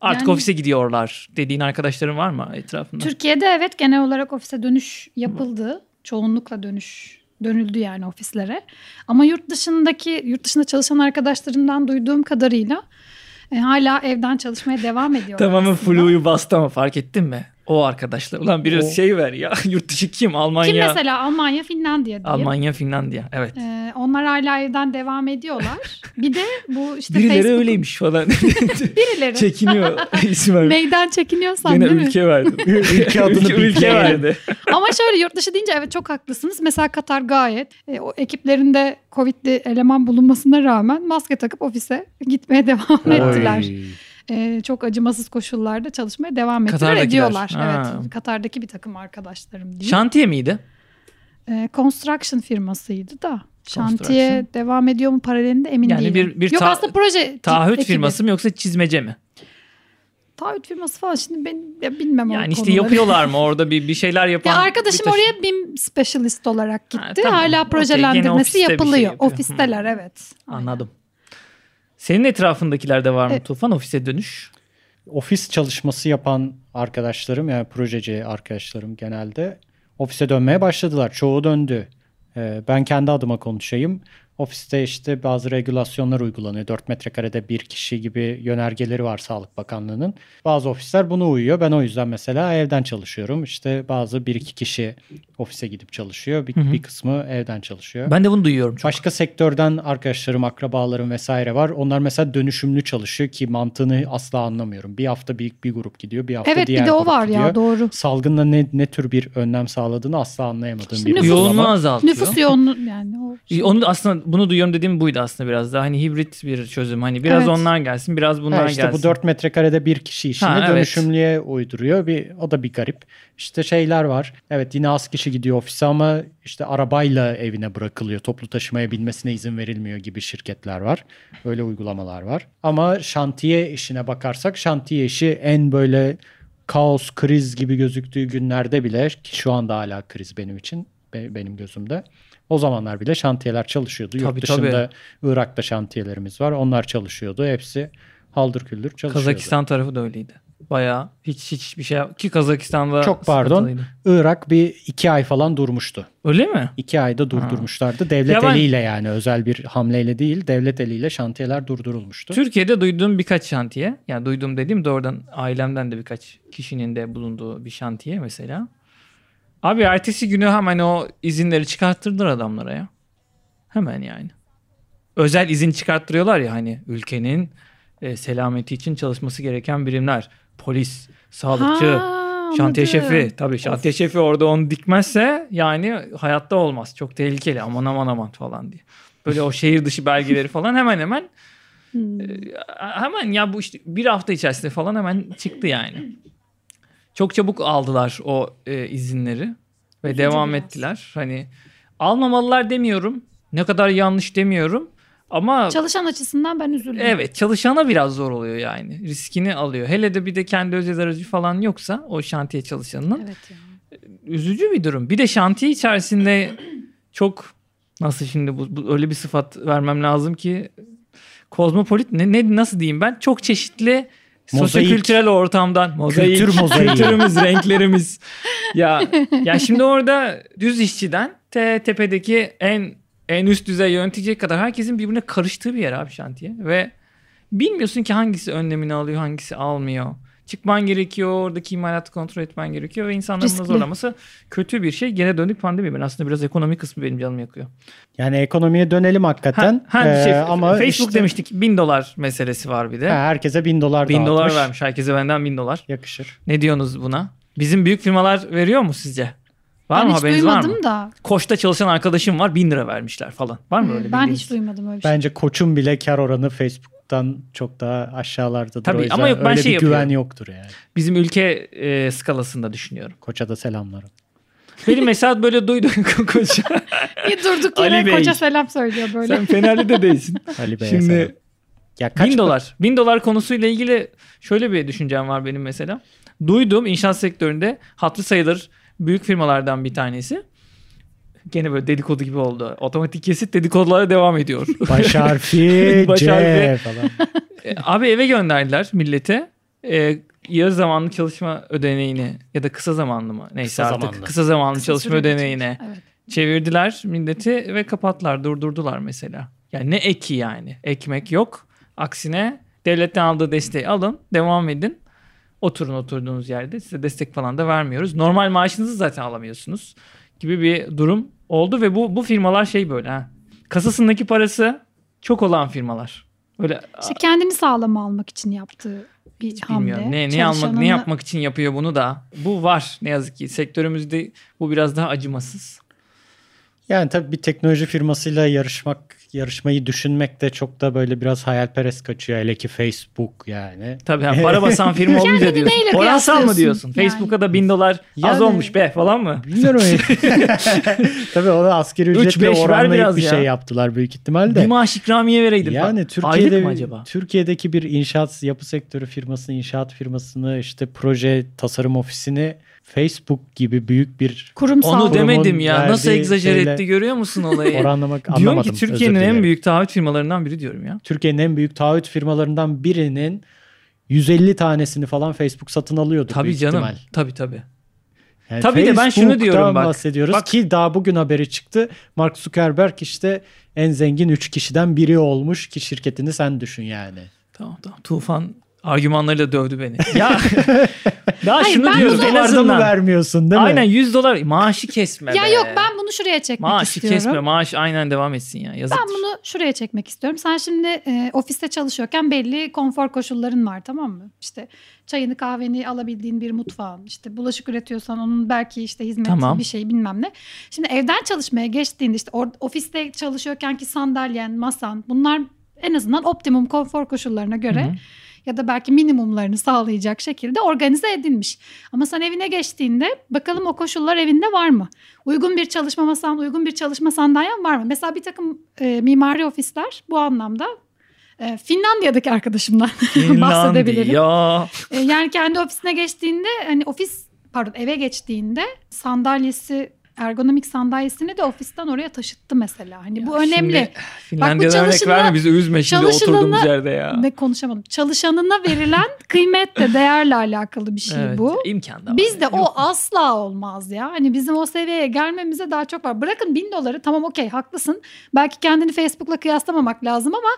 Artık Yani- ofise gidiyorlar dediğin arkadaşların var mı etrafında? Türkiye'de evet genel olarak ofise dönüş yapıldı. Çoğunlukla dönüş dönüldü yani ofislere. Ama yurt dışındaki yurt dışında çalışan arkadaşlarımdan duyduğum kadarıyla e, hala evden çalışmaya devam ediyorlar. Tamamen flu'yu bastı ama fark ettin mi? O arkadaşlar. Ulan biraz O- şey ver ya. Yurt dışı kim? Almanya. Kim mesela Almanya, Finlandiya diyeyim. Almanya, Finlandiya. Evet. Ee, onlar hala evden devam ediyorlar. Bir de bu işte Birileri öyleymiş falan. Birileri. Çekiniyor isim. Meydan çekiniyorsan Gene değil mi? ülke verdi. ülke adını ülke, ülke verdi. Ama şöyle yurt dışı deyince evet çok haklısınız. Mesela Katar gayet e, o ekiplerinde Covid'li eleman bulunmasına rağmen maske takıp ofise gitmeye devam Oy. ettiler. E, çok acımasız koşullarda çalışmaya devam Katar'dakiler. ediyorlar. Ha. Evet Katar'daki bir takım arkadaşlarım diyeyim. Şantiye miydi? E, construction firmasıydı da. Şantiye devam ediyor mu paralelinde emin Yani değilim. bir- bir Yok ta- aslında proje Taahhüt ekibi. firması mı yoksa çizmece mi? Taahhüt firması falan şimdi ben ya bilmem Yani işte konuları. yapıyorlar mı orada bir bir şeyler yapan? Ya arkadaşım taşı- oraya BIM specialist olarak gitti. Ha, tamam. Hala projelendirmesi bir şey yapılıyor. yapıyor. Ofisteler evet. Anladım. Senin etrafındakilerde var mı Evet. Tufan ofise dönüş? ofis çalışması yapan arkadaşlarım yani projeci arkadaşlarım genelde ofise dönmeye başladılar. Çoğu döndü. Ee, ben kendi adıma konuşayım. Ofiste işte bazı regülasyonlar uygulanıyor. 4 metrekarede bir kişi gibi yönergeleri var Sağlık Bakanlığı'nın. Bazı ofisler buna uyuyor. Ben o yüzden mesela evden çalışıyorum. İşte bazı bir iki kişi ofise gidip çalışıyor. Bir, Hı hı. bir kısmı evden çalışıyor. Ben de bunu duyuyorum çok. Başka sektörden arkadaşlarım, akrabalarım vesaire var. Onlar mesela dönüşümlü çalışıyor ki mantığını asla anlamıyorum. Bir hafta bir, bir grup gidiyor, bir hafta Evet diğer bir de o grup var gidiyor. ya doğru. Salgınla ne, ne tür bir önlem sağladığını asla anlayamadığım İşte bir nüfus-. Yoğunluğu azaltıyor. Nüfus yoğunluğu yani o. E, Onu da aslında bunu duyuyorum dediğim buydu aslında biraz daha hani hibrit bir çözüm. Hani biraz Evet. onlar gelsin, biraz bunlar Ha işte gelsin. bu 4 metrekarede bir kişi işini Ha, evet. dönüşümlüye uyduruyor. Bir o da bir garip. İşte şeyler var. Evet yine az kişi gidiyor ofise ama işte arabayla evine bırakılıyor. Toplu taşımaya binmesine izin verilmiyor gibi şirketler var. Öyle uygulamalar var. Ama şantiye işine bakarsak şantiye işi en böyle kaos, kriz gibi gözüktüğü günlerde bile ki şu anda hala kriz benim için be- benim gözümde. O zamanlar bile şantiyeler çalışıyordu. Yurt Tabii, dışında Irak'ta şantiyelerimiz var. Onlar çalışıyordu. Hepsi haldır küldür çalışıyordu. Kazakistan tarafı da öyleydi. Bayağı hiç hiç bir şey ki Kazakistan'da Çok pardon. Irak bir iki ay falan durmuştu. Öyle mi? İki ayda durdurmuşlardı. Devlet Ya ben- eliyle yani özel bir hamleyle değil devlet eliyle şantiyeler durdurulmuştu. Türkiye'de duyduğum birkaç şantiye. Yani duyduğum dediğim doğrudan ailemden de birkaç kişinin de bulunduğu bir şantiye mesela. Abi ertesi günü hemen o izinleri çıkarttırdılar adamlara ya. Hemen yani. Özel izin çıkarttırıyorlar ya hani ülkenin e, selameti için çalışması gereken birimler. Polis, sağlıkçı, Ha, şantiye şefi. Tabii şantiye şefi orada onu dikmezse yani hayatta olmaz. Çok tehlikeli aman aman aman falan diye. Böyle o şehir dışı belgeleri falan hemen hemen Hmm. hemen ya bu işte bir hafta içerisinde falan hemen çıktı yani. Çok çabuk aldılar o e, izinleri ve Üzücü devam biraz. ettiler. Hani almamalılar demiyorum. Ne kadar yanlış demiyorum. Ama Çalışan açısından ben üzüldüm. evet çalışana biraz zor oluyor yani. Riskini alıyor. Hele de bir de kendi özel aracı falan yoksa o şantiye çalışanının Evet ya. üzücü bir durum. Bir de şantiye içerisinde çok nasıl şimdi bu, bu öyle bir sıfat vermem lazım ki kozmopolit ne, ne nasıl diyeyim ben çok çeşitli. Sosyokültürel ortamdan mozaik, Kültür mozaiği. kültürümüz, renklerimiz. ya ya şimdi orada düz işçiden te, tepedeki en en üst düzey yöneticiye kadar herkesin birbirine karıştığı bir yer abi şantiye ve bilmiyorsun ki hangisi önlemini alıyor, hangisi almıyor. Çıkman gerekiyor, oradaki imalatı kontrol etmen gerekiyor ve insanların bunu zorlaması kötü bir şey. Gene döndük pandemi. Ben aslında biraz ekonomi kısmı benim canımı yakıyor. Yani ekonomiye dönelim hakikaten. Ha, ha, Ee, şey, ama Facebook işte- demiştik. Bin dolar meselesi var bir de. Ha, herkese bin dolar bin dolar dağıtmış. vermiş. Herkese benden bin dolar. Yakışır. Ne diyorsunuz buna? Bizim büyük firmalar veriyor mu sizce? Var ben mı hiç haberiniz var duymadım mı? da. Koç'ta çalışan arkadaşım var bin lira vermişler falan. Var mı öyle ben bildiğiniz? hiç duymadım öyle bir şey. Bence koçun bile kar oranı Facebook'tan çok daha aşağılardadır. Tabii, o ama yok, ben öyle şey bir güven yapıyorum. yoktur yani. Bizim ülke e, skalasında düşünüyorum. Koça da selamlar. Benim mesela böyle duydum Koç'a. Bir durduk Ali yere Bey. koca selam söylüyor böyle. Sen Fenerli de değilsin. Ali Bey'e Şimdi selam. Ya kaç bin dolar. Bin dolar konusuyla ilgili şöyle bir düşüncem var benim mesela. Duydum inşaat sektöründe hatırı sayılır büyük firmalardan bir tanesi. Gene böyle dedikodu gibi oldu. Otomatik kesit dedikodulara devam ediyor. Baş harfi Baş C harfi. falan. E, Abi eve gönderdiler millete. E, yarı zamanlı çalışma ödeneğini ya da kısa zamanlı mı? Neyse Kısa artık zamanlı. kısa zamanlı Kısa çalışma ödeneğine Evet. çevirdiler milleti ve kapattılar, durdurdular mesela. Yani ne eki yani? Ekmek yok. Aksine devletten aldığı desteği alın, devam edin. Oturun oturduğunuz yerde. Size destek falan da vermiyoruz. Normal maaşınızı zaten alamıyorsunuz gibi bir durum oldu ve bu bu firmalar şey böyle ha. Kasasındaki parası çok olan firmalar. Öyle İşte kendini sağlam almak için yaptığı bir hamle. bilmiyorum. Ne ne almak ne yapmak için yapıyor bunu da. Bu var ne yazık ki sektörümüzde bu biraz daha acımasız. Yani tabii bir teknoloji firmasıyla yarışmak, yarışmayı düşünmek de çok da böyle biraz hayalperest kaçıyor. Hele ki Facebook yani. Tabii yani para basan firma olunca diyorsun. Oransal mı diyorsun? Yani. Facebook'a da bin dolar az Yani- olmuş be falan mı? Bilmiyorum. Tabii onu asgari Üç, ücretle oranlayıp biraz bir ya. şey yaptılar büyük ihtimalle. Bir maaş ikramiye vereydin. Yani. Türkiye'de Aylık mı acaba? Türkiye'deki bir inşaat yapı sektörü firmasını, inşaat firmasını, işte proje tasarım ofisini Facebook gibi büyük bir Kurumsal. Onu demedim ya. Nasıl egzajer şeyle etti görüyor musun olayı? oranlamak Diyorum anlamadım. ki Türkiye'nin en büyük taahhüt firmalarından biri diyorum ya. Türkiye'nin en büyük taahhüt firmalarından birinin 150 tanesini falan Facebook satın alıyordu Tabii büyük canım. ihtimal. Tabii tabii. Yani Tabii de ben şunu diyorum bak. bahsediyoruz Bak- ki daha bugün haberi çıktı. Mark Zuckerberg işte en zengin 3 kişiden biri olmuş ki şirketini sen düşün yani. Tamam tamam. Tufan argümanlarıyla dövdü beni. Ya daha Hayır, şunu ben diyorum en Dolarda mı azından. vermiyorsun değil mi? Aynen 100 dolar maaşı kesme Ya be. yok ben bunu şuraya çekmek Maaşı istiyorum. kesme maaş aynen devam etsin ya. Yazık. Ben bunu şuraya çekmek istiyorum. Sen şimdi e, ofiste çalışıyorken belli konfor koşulların var tamam mı? İşte çayını kahveni alabildiğin bir mutfağın. işte bulaşık üretiyorsan onun belki işte hizmet Tamam. bir şey bilmem ne. Şimdi evden çalışmaya geçtiğinde işte or- ofiste çalışıyorken ki sandalyen, masan bunlar en azından optimum konfor koşullarına göre Hı hı. Ya da belki minimumlarını sağlayacak şekilde organize edilmiş. Ama sen evine geçtiğinde bakalım o koşullar evinde var mı? Uygun bir çalışma masan, uygun bir çalışma sandalyen var mı? Mesela bir takım e, mimari ofisler bu anlamda e, Finlandiya'daki arkadaşımdan bahsedebilirim. Ya. E, yani kendi ofisine geçtiğinde hani ofis pardon eve geçtiğinde sandalyesi ergonomik sandalyesini de ofisten oraya taşıttı mesela. Hani bu önemli. Şimdi Finlandiya'dan örnek verme bizi üzme şimdi oturduğumuz yerde ya. Ve konuşamadım. Çalışanına verilen kıymetle değerle alakalı bir şey Evet, bu. imkan da var. Bizde Yok. o asla olmaz ya. Hani bizim o seviyeye gelmemize daha çok var. Bırakın bin doları tamam okey haklısın. Belki kendini Facebook'la kıyaslamamak lazım ama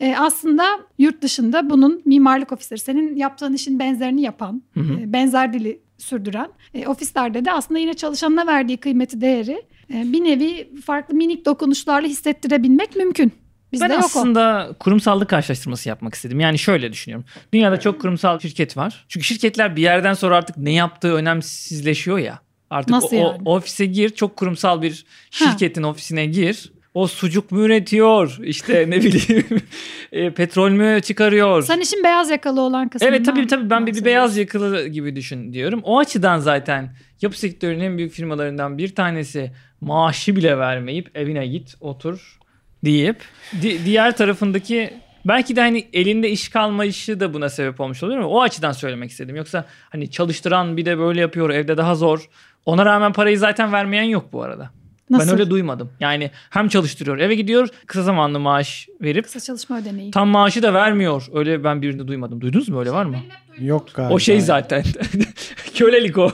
e, aslında yurt dışında bunun mimarlık ofisleri senin yaptığın işin benzerini yapan, Hı hı. e, benzer dili sürdüren e, ofislerde de aslında yine çalışanına verdiği kıymeti değeri e, bir nevi farklı minik dokunuşlarla hissettirebilmek mümkün. Bizde ben yok o. aslında kurumsallık karşılaştırması yapmak istedim. Yani şöyle düşünüyorum. Dünyada çok kurumsal şirket var. Çünkü şirketler bir yerden sonra artık ne yaptığı önemsizleşiyor ya. Artık Nasıl o, o yani? ofise gir, çok kurumsal bir şirketin ofisine gir. O sucuk mü üretiyor? İşte ne bileyim e, petrol mü çıkarıyor? Sen işin beyaz yakalı olan kısmından Evet tabii tabii ben bir, bir beyaz yakalı gibi düşün diyorum. O açıdan zaten yapı sektörünün en büyük firmalarından bir tanesi maaşı bile vermeyip evine git otur deyip di- diğer tarafındaki belki de hani elinde iş kalmayışı da buna sebep olmuş oluyor mu? O açıdan söylemek istedim. Yoksa hani çalıştıran bir de böyle yapıyor evde daha zor. Ona rağmen parayı zaten vermeyen yok bu arada. Nasıl? Ben öyle duymadım. Yani hem çalıştırıyor eve gidiyor kısa zamanlı maaş verip Kısa çalışma ödeneği. tam maaşı da vermiyor. Öyle ben birinde duymadım. Duydunuz mu öyle var mı? Yok galiba. O şey zaten. Kölelik o.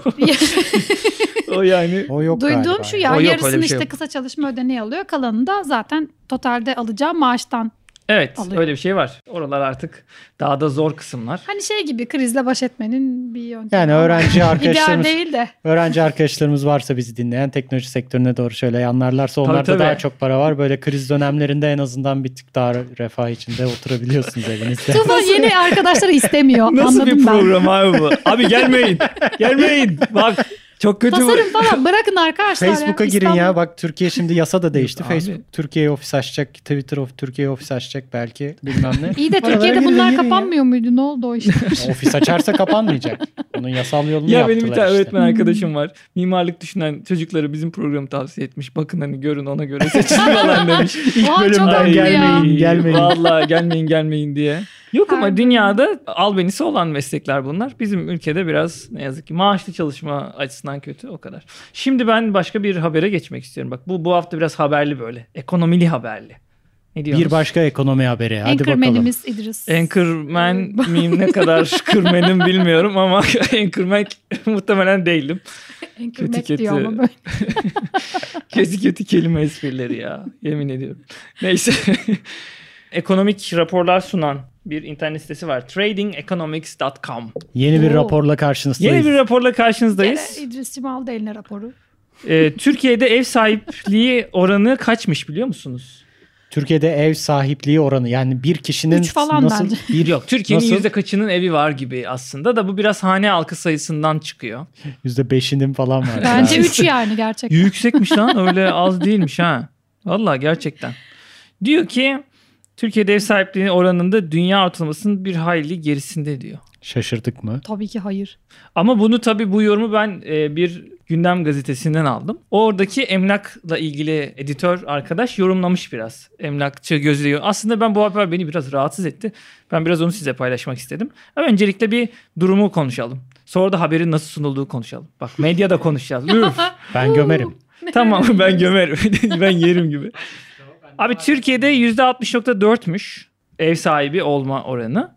o yani. O yok Duyduğum galiba. şu ya O yok, yarısını şey işte yok. kısa çalışma ödeneği alıyor. Kalanını da zaten totalde alacağı maaştan. Evet Alıyor. öyle bir şey var. Oralar artık daha da zor kısımlar. Hani şey gibi krizle baş etmenin bir yöntemi. Yani öğrenci arkadaşlarımız değil de. öğrenci arkadaşlarımız varsa bizi dinleyen teknoloji sektörüne doğru şöyle yanlarlarsa onlarda tabii. daha çok para var. Böyle kriz dönemlerinde en azından bir tık daha refah içinde oturabiliyorsunuz evinizde. Tufan yeni arkadaşları istemiyor. Nasıl Anladım bir ben. program abi bu? Abi gelmeyin. gelmeyin. Bak çok kötü bu. Tasarım falan bırakın arkadaşlar. ya. Facebook'a girin İstanbul- ya. Bak Türkiye şimdi yasa da değişti. Abi. Facebook Türkiye ofis açacak. Twitter of Türkiye ofis açacak belki. Bilmem ne. İyi de Türkiye'de girin, bunlar girin ya. kapanmıyor muydu? Ne oldu o işte? ofis açarsa kapanmayacak. Onun yasal yolunu Ya yaptılar benim bir tane işte. öğretmen arkadaşım var. Mimarlık düşünen çocuklara bizim programı tavsiye etmiş. Bakın hani görün ona göre seçin falan demiş. İlk Aa, çok bölümden haklı ya. gelmeyin, gelmeyin. Vallahi gelmeyin gelmeyin diye. Yok ama Harbi. dünyada albenisi olan meslekler bunlar. Bizim ülkede biraz ne yazık ki maaşlı çalışma açısından kötü o kadar. Şimdi ben başka bir habere geçmek istiyorum. Bak bu bu hafta biraz haberli böyle. Ekonomili haberli. Ne diyorsunuz? Bir başka ekonomi haberi. Hadi bakalım. Anchorman'imiz İdris. Anchorman miyim ne kadar kırmenim bilmiyorum ama Anchorman muhtemelen değilim. Anchorman kötü diyor kötü. ama böyle. Kötü kötü kelime esprileri ya. Yemin ediyorum. Neyse. Ekonomik raporlar sunan bir internet sitesi var. tradingeconomics.com. Yeni bir Oo. raporla karşınızdayız. Yeni bir raporla karşınızdayız. Gene İdris'cim aldı eline raporu. Ee, Türkiye'de ev sahipliği oranı kaçmış biliyor musunuz? Türkiye'de ev sahipliği oranı yani bir kişinin Üç falan nasıl bence. bir Yok Türkiye'nin Nasıl? yüzde kaçının evi var gibi aslında da bu biraz hane halkı sayısından çıkıyor. yüzde beşinin falan var. Bence Yani. 3 yani gerçekten. Yüksekmiş lan öyle az değilmiş ha. Vallahi gerçekten. Diyor ki Türkiye'de ev sahipliği oranında dünya ortalamasının bir hayli gerisinde diyor. Şaşırdık mı? Tabii ki hayır. Ama bunu tabii bu yorumu ben e, bir gündem gazetesinden aldım. Oradaki emlakla ilgili editör arkadaş yorumlamış biraz. Emlakçı gözüyle. Aslında ben bu haber beni biraz rahatsız etti. Ben biraz onu size paylaşmak istedim. Ama öncelikle bir durumu konuşalım. Sonra da haberin nasıl sunulduğu konuşalım. Bak medyada konuşacağız. Üf. Ben gömerim. tamam ben gömerim. ben yerim gibi. Abi Türkiye'de %60.4'müş ev sahibi olma oranı.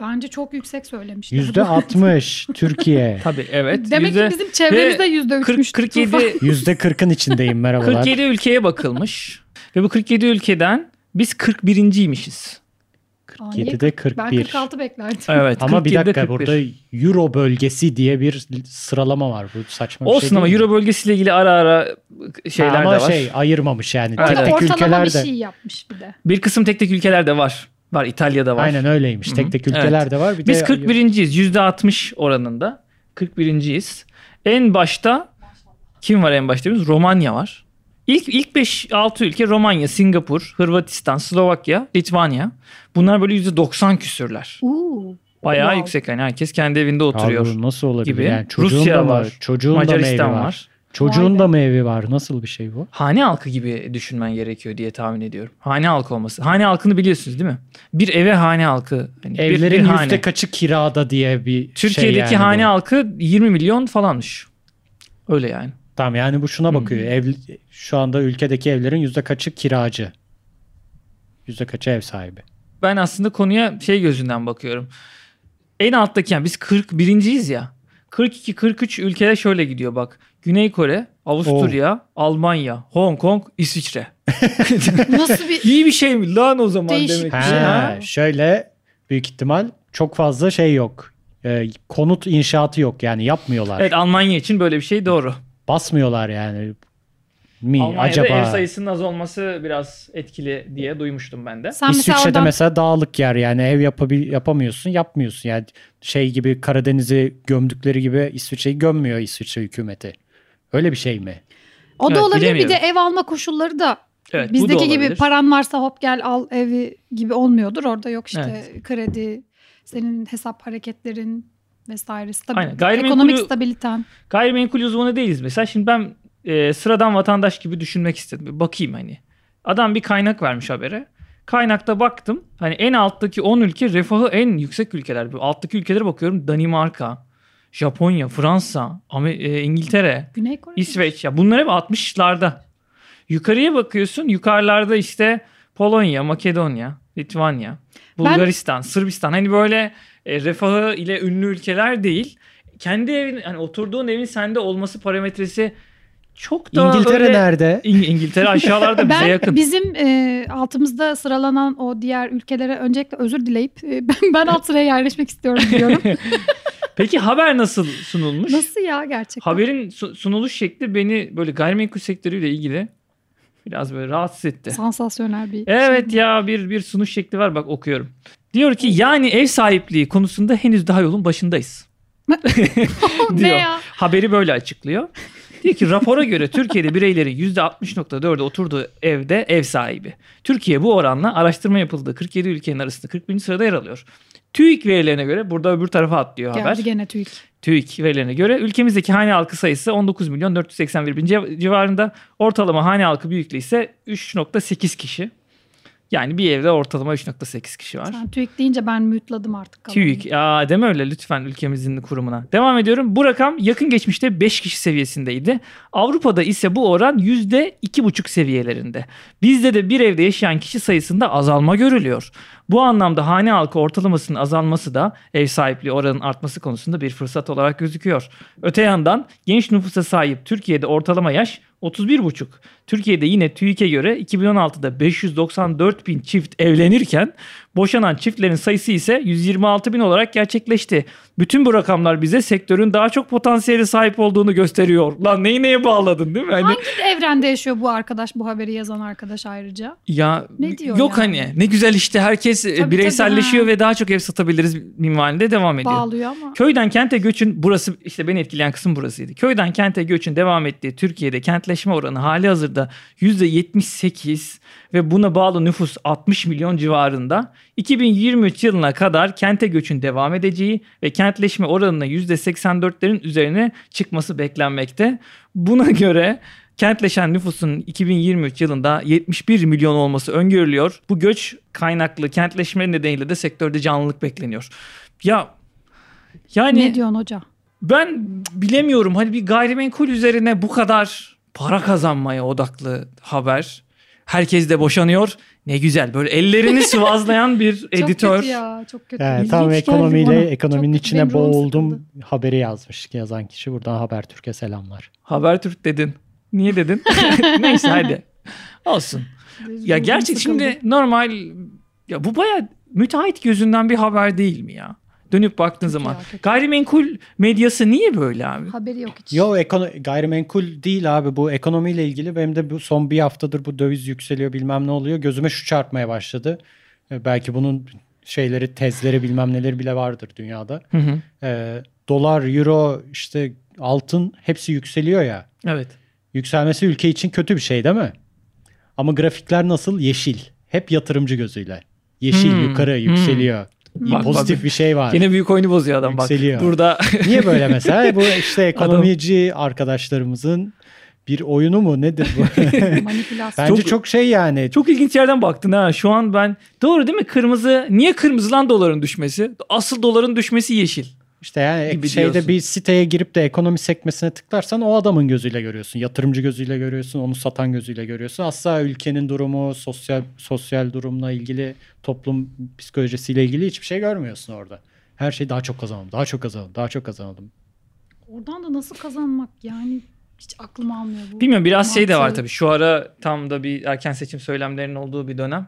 Bence çok yüksek söylemişler. Yüzde 60 Türkiye. Tabii evet. Demek Yüzde- ki bizim çevremizde yüzde 40, üçmüş. 47 Yüzde 40'ın içindeyim merhabalar. 47 ülkeye bakılmış ve bu 47 ülkeden biz 41.ymişiz. 47'de Ben 41. 46 beklerdim. Evet. Ama bir 47'de dakika 41. burada Euro bölgesi diye bir sıralama var. Bu saçma bir Olsun şey ama mi? Euro bölgesiyle ilgili ara ara şeyler Ha, ama de var. şey ayırmamış yani. Evet. Tek tek ortalama ülkeler bir şey yapmış bir de. Bir kısım tek tek ülkeler de var. Var İtalya'da var. Aynen öyleymiş. Hı hı. Tek tek ülkeler Evet. de var. Bir Biz de 41.yiz. %60 oranında. 41.yiz. En başta kim var en başta? Biz Romanya var. İlk ilk 5-6 ülke Romanya, Singapur, Hırvatistan, Slovakya, Litvanya. Bunlar böyle %90 küsürler. Uuu. Bayağı Wow. yüksek hani herkes kendi evinde oturuyor. Abi nasıl olabilir? gibi. Yani çocuğun Rusya da var, Çocuğun da Macaristan var? var. Çocuğun Vay da mı evi var? Nasıl bir şey bu? Hane halkı gibi düşünmen gerekiyor diye tahmin ediyorum. Hane halkı olması. Hane halkını biliyorsunuz değil mi? Bir eve hane halkı. Hani bir- Evlerin bir hane. yüzde kaçı kirada diye bir şey Türkiye'deki yani hane bu. halkı 20 milyon falanmış. Öyle yani. Tamam yani bu şuna bakıyor. Ev, şu anda ülkedeki evlerin yüzde kaçı kiracı? Yüzde kaçı ev sahibi? Ben aslında konuya şey gözünden bakıyorum. En alttaki yani biz 41.yiz ya. 42-43 ülkede şöyle gidiyor bak. Güney Kore, Avusturya, Almanya, Hong Kong, İsviçre. Nasıl bir İyi bir şey mi lan o zaman Değişik demek ki. şey. Ha, ha? şöyle büyük ihtimal çok fazla şey yok. Ee, konut inşaatı yok yani yapmıyorlar. Evet Almanya için böyle bir şey doğru. Basmıyorlar yani. Mi Almanya'da acaba? ev sayısının az olması biraz etkili diye duymuştum ben de. sen mesela İsviçre'de oradan mesela dağlık yer yani ev yapabil yapamıyorsun yapmıyorsun yani şey gibi Karadeniz'i gömdükleri gibi İsviçre'yi gömmüyor İsviçre hükümeti. Öyle bir şey mi? o da Evet, olabilir bir de ev alma koşulları da Evet, da bizdeki gibi paran varsa hop gel al evi gibi olmuyordur. Orada yok işte Evet. kredi, senin hesap hareketlerin vesaire. Stabil, Aynen. Gayrimenkul- Ekonomik stabiliten. Gayrimenkul uzmanı değiliz mesela. Şimdi ben e, sıradan vatandaş gibi düşünmek istedim. Bir bakayım hani. Adam bir kaynak vermiş habere. Kaynakta baktım. Hani en alttaki 10 ülke refahı en yüksek ülkeler. Alttaki ülkelere bakıyorum. Danimarka, Japonya, Fransa, e, İngiltere, Güney Kore. İsveç. Ya bunlar hep 60'larda. Yukarıya bakıyorsun. Yukarılarda işte Polonya, Makedonya, Litvanya, Bulgaristan, Sırbistan. Hani böyle e, refahı ile ünlü ülkeler değil. Kendi evin hani oturduğun evin sende olması parametresi çok da İngiltere öyle- nerede? İng- İngiltere aşağılarda bize Ben yakın. bizim e, altımızda sıralanan o diğer ülkelere öncelikle özür dileyip e, ben, ben alt sıraya yerleşmek istiyorum diyorum. Peki haber nasıl sunulmuş? Nasıl ya gerçekten? Haberin su- sunuluş şekli beni böyle gayrimenkul sektörüyle ilgili biraz böyle rahatsız etti. Sansasyonel bir Evet şey. ya bir bir sunuş şekli var bak okuyorum. Diyor ki yani ev sahipliği konusunda henüz daha yolun başındayız. diyor. ya? Haberi böyle açıklıyor. Diyor ki rapora göre Türkiye'de bireylerin %60.4'ü oturduğu evde ev sahibi. Türkiye bu oranla araştırma yapıldığı 47 ülkenin arasında 41. sırada yer alıyor. TÜİK verilerine göre burada öbür tarafa atlıyor haber. Geldi gene TÜİK. TÜİK verilerine göre ülkemizdeki hane halkı sayısı 19 milyon 481 bin civ- civarında. Ortalama hane halkı büyüklüğü ise 3.8 kişi. Yani bir evde ortalama 3.8 kişi var. Sen TÜİK deyince ben mütladım artık. kalanını. TÜİK. Ya deme öyle lütfen ülkemizin kurumuna. Devam ediyorum. Bu rakam yakın geçmişte 5 kişi seviyesindeydi. Avrupa'da ise bu oran %2,5 seviyelerinde. Bizde de bir evde yaşayan kişi sayısında azalma görülüyor. Bu anlamda hane halkı ortalamasının azalması da ev sahipliği oranının artması konusunda bir fırsat olarak gözüküyor. Öte yandan genç nüfusa sahip Türkiye'de ortalama yaş 31,5. Türkiye'de yine TÜİK'e göre 2016'da 594 bin çift evlenirken boşanan çiftlerin sayısı ise 126 bin olarak gerçekleşti. Bütün bu rakamlar bize sektörün daha çok potansiyeli sahip olduğunu gösteriyor. Lan neyi neye bağladın değil mi? Hani, Hangi evrende yaşıyor bu arkadaş, bu haberi yazan arkadaş ayrıca? ya Ne diyor yok yani? hani ne güzel işte herkes e, Tabii, bireyselleşiyor tabii, ha. ve daha çok ev satabiliriz minvalinde devam ediyor. Bağlıyor ama. Köyden kente göçün burası işte beni etkileyen kısım burasıydı. Köyden kente göçün devam ettiği Türkiye'de kentleşme oranı hali hazırda %78 ve buna bağlı nüfus 60 milyon civarında. 2023 yılına kadar kente göçün devam edeceği ve kentleşme oranının %84'lerin üzerine çıkması beklenmekte. Buna göre Kentleşen nüfusun 2023 yılında 71 milyon olması öngörülüyor. Bu göç kaynaklı kentleşme nedeniyle de sektörde canlılık bekleniyor. Ya yani Ne diyorsun hoca? ben bilemiyorum hani bir gayrimenkul üzerine bu kadar para kazanmaya odaklı haber. Herkes de boşanıyor. Ne güzel. Böyle ellerini sıvazlayan bir editör. Çok kötü ya çok kötü. Yani İlginç tam ekonomiyle ekonominin Çok- içine boğuldum haberi yazmış yazan kişi. Buradan Habertürk'e selamlar. Habertürk dedin. Niye dedin? Neyse hadi. Olsun. Ya gerçek sıkıldı. şimdi normal ya bu baya müteahhit gözünden bir haber değil mi ya? Dönüp baktığın Kötü zaman. ya, kötü. Gayrimenkul medyası niye böyle abi? haberi yok hiç. Yo ekono- gayrimenkul değil abi bu ekonomiyle ilgili benim de bu son bir haftadır bu döviz yükseliyor bilmem ne oluyor gözüme şu çarpmaya başladı. Ee, belki bunun şeyleri tezleri bilmem neleri bile vardır dünyada. Hı hı. Ee, dolar, euro işte altın hepsi yükseliyor ya. Evet. Yükselmesi ülke için kötü bir şey değil mi? Ama grafikler nasıl? Yeşil. Hep yatırımcı gözüyle. Yeşil Hmm, yukarı hmm. Bak, Pozitif bak. bir şey var. Yine büyük oyunu bozuyor adam bak. Yükseliyor. Burada Niye böyle mesela? Bu işte ekonomici arkadaşlarımızın bir oyunu mu nedir bu? Manipülasyon. Bence Çok- çok, şey yani. çok ilginç yerden baktın ha. Şu an ben doğru değil mi? Kırmızı. Niye kırmızı lan doların düşmesi? Asıl doların düşmesi yeşil. İşte yani gibi şeyde diyorsun. bir siteye girip de ekonomi sekmesine tıklarsan o adamın gözüyle görüyorsun. Yatırımcı gözüyle görüyorsun, onu satan gözüyle görüyorsun. Asla ülkenin durumu, sosyal sosyal durumla ilgili, toplum psikolojisiyle ilgili hiçbir şey görmüyorsun orada. Her şey daha çok kazanalım, daha çok kazanalım, daha çok kazanalım. Oradan da nasıl kazanmak yani hiç aklım almıyor bu. Bilmiyorum biraz şey de var mantığı. tabii. Şu ara tam da bir erken seçim söylemlerinin olduğu bir dönem.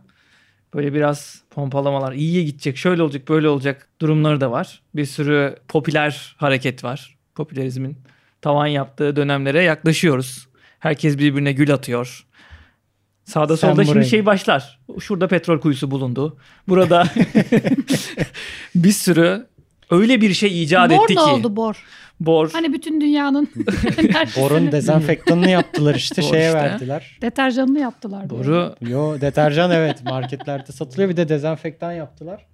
Böyle biraz pompalamalar iyiye gidecek, şöyle olacak, böyle olacak durumları da var. Bir sürü popüler hareket var. Popülerizmin tavan yaptığı dönemlere yaklaşıyoruz. Herkes birbirine gül atıyor. Sağda Sen solda şimdi buraya- şey başlar. Şurada petrol kuyusu bulundu. Burada bir sürü öyle bir şey icat Bor etti da ki. oldu bor. Bor. Hani bütün dünyanın Borun dezenfektanını yaptılar işte Bor şeye işte. verdiler. deterjanını yaptılar. böyle. Boru Yo deterjan evet marketlerde satılıyor bir de dezenfektan yaptılar.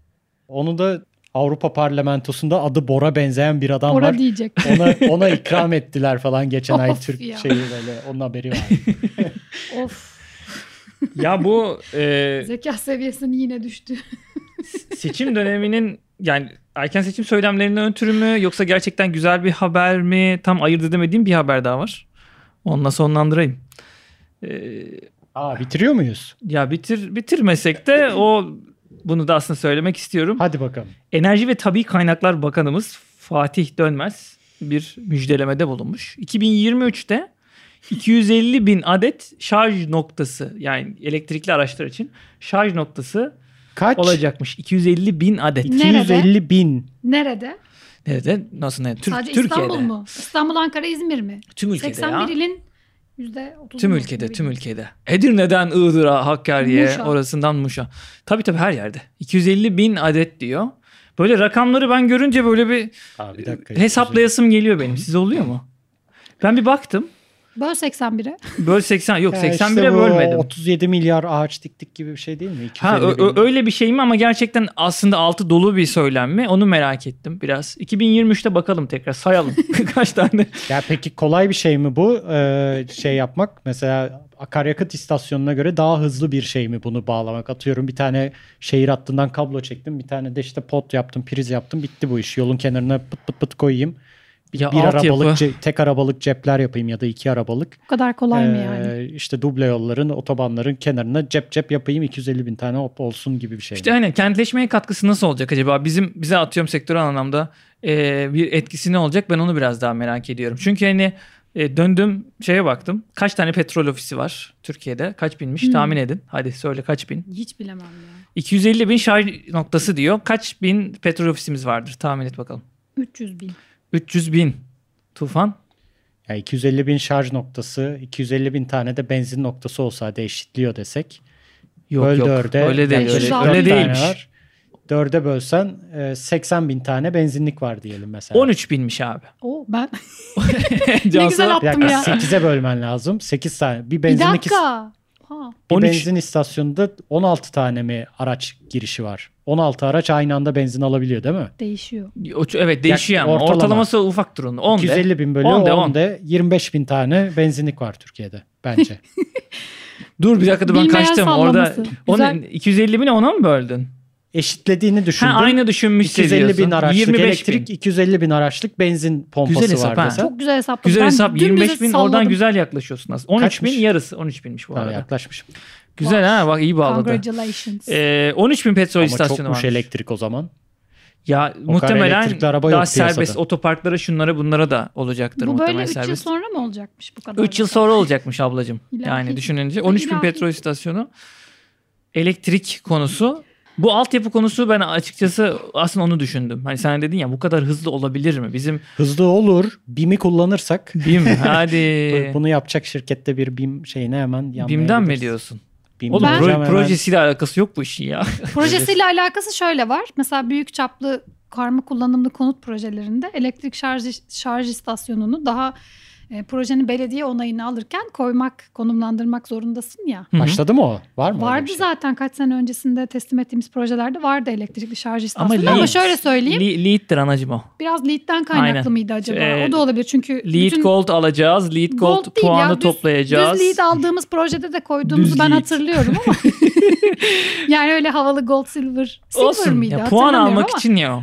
Onu da Avrupa Parlamentosu'nda adı Bor'a benzeyen bir adam Bora var. diyecek. Ona, ona ikram ettiler falan geçen ay Türk ya. şeyi böyle onun haberi var. of. ya bu e, Zeka seviyesinin yine düştü. seçim döneminin yani erken seçim söylemlerinden ötürü mü yoksa gerçekten güzel bir haber mi? Tam ayırt edemediğim bir haber daha var. Onunla sonlandırayım. Ee, Aa bitiriyor muyuz? ya bitir bitirmesek de o bunu da aslında söylemek istiyorum. Hadi bakalım. Enerji ve Tabi Kaynaklar Bakanımız Fatih Dönmez bir müjdelemede bulunmuş. 2023'te 250 bin adet şarj noktası yani elektrikli araçlar için şarj noktası Kaç? olacakmış. 250 bin adet. Nerede? 250 bin. Nerede? Nerede? Nasıl ne? Tür- Sadece Türkiye'de. İstanbul mu? İstanbul, Ankara, İzmir mi? Tüm ülkede 81 ya. ilin %30 Tüm ülkede, tüm ülkede. Edirne'den Iğdır'a, Hakkari'ye, Muş'a. orasından Muş'a. Tabii tabii her yerde. 250 bin adet diyor. Böyle rakamları ben görünce böyle bir Aa, bir dakika. hesaplayasım geliyor benim. Size oluyor mu? Ben bir baktım. Böl 81'e. Böyle 80 yok Ya 81'e işte bölmedim. 37 milyar ağaç diktik gibi bir şey değil mi? 250 Ha ö- öyle bir şey mi ama gerçekten aslında altı dolu bir söylem mi? Onu merak ettim biraz. 2023'te bakalım tekrar sayalım. Kaç tane? Ya peki kolay bir şey mi bu Ee, şey yapmak? Mesela akaryakıt istasyonuna göre daha hızlı bir şey mi bunu bağlamak? Atıyorum bir tane şehir hattından kablo çektim. Bir tane de işte pot yaptım, priz yaptım. Bitti bu iş. Yolun kenarına pıt pıt pıt koyayım. Bir, Ya bir arabalık, ce- tek arabalık cepler yapayım ya da iki arabalık. Bu kadar kolay mı Ee, yani? İşte duble yolların, otobanların kenarına cep cep yapayım 250 bin tane hop olsun gibi bir şey. İşte hani kentleşmeye katkısı nasıl olacak acaba? Bizim bize atıyorum sektörel anlamda e, bir etkisi ne olacak? Ben onu biraz daha merak ediyorum. Çünkü hani e, döndüm şeye baktım. Kaç tane petrol ofisi var Türkiye'de? Kaç binmiş? Hmm. Tahmin edin. Hadi söyle kaç bin? Hiç bilemem ya. 250 bin şarj noktası diyor. Kaç bin petrol ofisimiz vardır? Tahmin et bakalım. 300 bin. 300 bin. Tufan. Ya 250 bin şarj noktası, 250 bin tane de benzin noktası olsa hadi eşitliyor desek. Yok Böl yok. dörde. Öyle değil. yani öyle, öyle değilmiş. var. Dörde bölsen e, 80 bin tane benzinlik var diyelim mesela. 13 binmiş abi. Oo ben Cansu, güzel Bir attım ya. 8'e bölmen lazım. 8 tane. Bir Bir benzinlik dakika. Ha. bir 13 benzin istasyonunda 16 tane mi araç girişi var? 16 araç aynı anda benzin alabiliyor değil mi? Değişiyor. O- Evet değişiyor ama ortalama. ortalaması ufak durun. 10 de. 250 bin bölü 10 de, 10 de 25 bin tane benzinlik var Türkiye'de bence. Dur bir dakika dur ben Bilmeyen kaçtım. Orada sallaması. onu, Güzel. 250 bini ona mı böldün? Eşitlediğini Ha, düşündüm. aynı düşünmüş 250 bin araçlık 25 elektrik, bin. 250 bin araçlık benzin pompası Güzel hesap var ha. Çok güzel hesapladım. Güzel Ben hesap. dümdüz 25 bin oradan salladım. güzel yaklaşıyorsun aslında. 13 bin Kaçmış? yarısı 13 binmiş bu arada. yaklaşmışım. Güzel ha bak iyi bağladı. Congratulations. Ee, 13 bin petrol Ama istasyonu çokmuş varmış. elektrik o zaman. Ya O muhtemelen daha yok piyasada. serbest otoparklara şunlara bunlara da olacaktır Bu muhtemelen böyle 3 yıl serbest. sonra mı olacakmış bu kadar? 3 yıl sonra olacakmış ablacığım. İlahi. Yani düşününce 13 bin İlahi. petrol istasyonu elektrik konusu. Bu altyapı konusu ben açıkçası aslında onu düşündüm. Hani sen dedin ya bu kadar hızlı olabilir mi? Bizim Hızlı olur. BİM'i kullanırsak BİM hadi bunu yapacak şirkette bir BİM şeyine hemen yanlayabiliriz. BİM'den mi diyorsun? BİM Oğlum Ben- pro- hemen. projesiyle alakası yok bu işin ya. Projesiyle alakası şöyle var. Mesela büyük çaplı karma kullanımlı konut projelerinde elektrik şarj şarj istasyonunu daha e, projenin belediye onayını alırken koymak, konumlandırmak zorundasın ya. Başladı mı o? Var mı? Vardı şey? zaten kaç sene öncesinde teslim ettiğimiz projelerde vardı elektrikli şarj Ama istasyonu. Ama, lead- şöyle söyleyeyim Li- lead'dir anacım o. biraz lead'den kaynaklı Aynen. mıydı acaba? Ee, o da olabilir çünkü Lead bütün gold alacağız. Lead gold, Gold puanı ya, düz- toplayacağız. Düz lead aldığımız projede de koyduğumuzu Düz ben lead. hatırlıyorum ama. yani öyle havalı gold silver. Silver Olsun. mıydı? Ya, puan almak ama. için ya. o.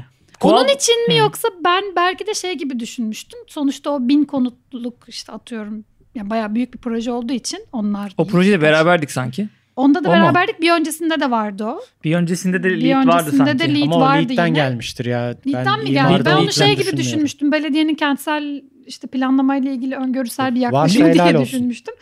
Onun için mi Hı. yoksa ben belki de şey gibi düşünmüştüm. Sonuçta o bin konutluk işte atıyorum. Yani bayağı büyük bir proje olduğu için onlar O projede beraberdik sanki. Onda da O mu? beraberdik. Bir öncesinde de vardı o. Bir öncesinde de lead vardı öncesinde sanki. de lead Ama o vardı Lead'den yine. gelmiştir ya. Lead'den mi geldi? Ben onu şey gibi düşünmüştüm. Belediyenin kentsel işte planlamayla ilgili öngörüsel bir yaklaşım diye olsun. düşünmüştüm.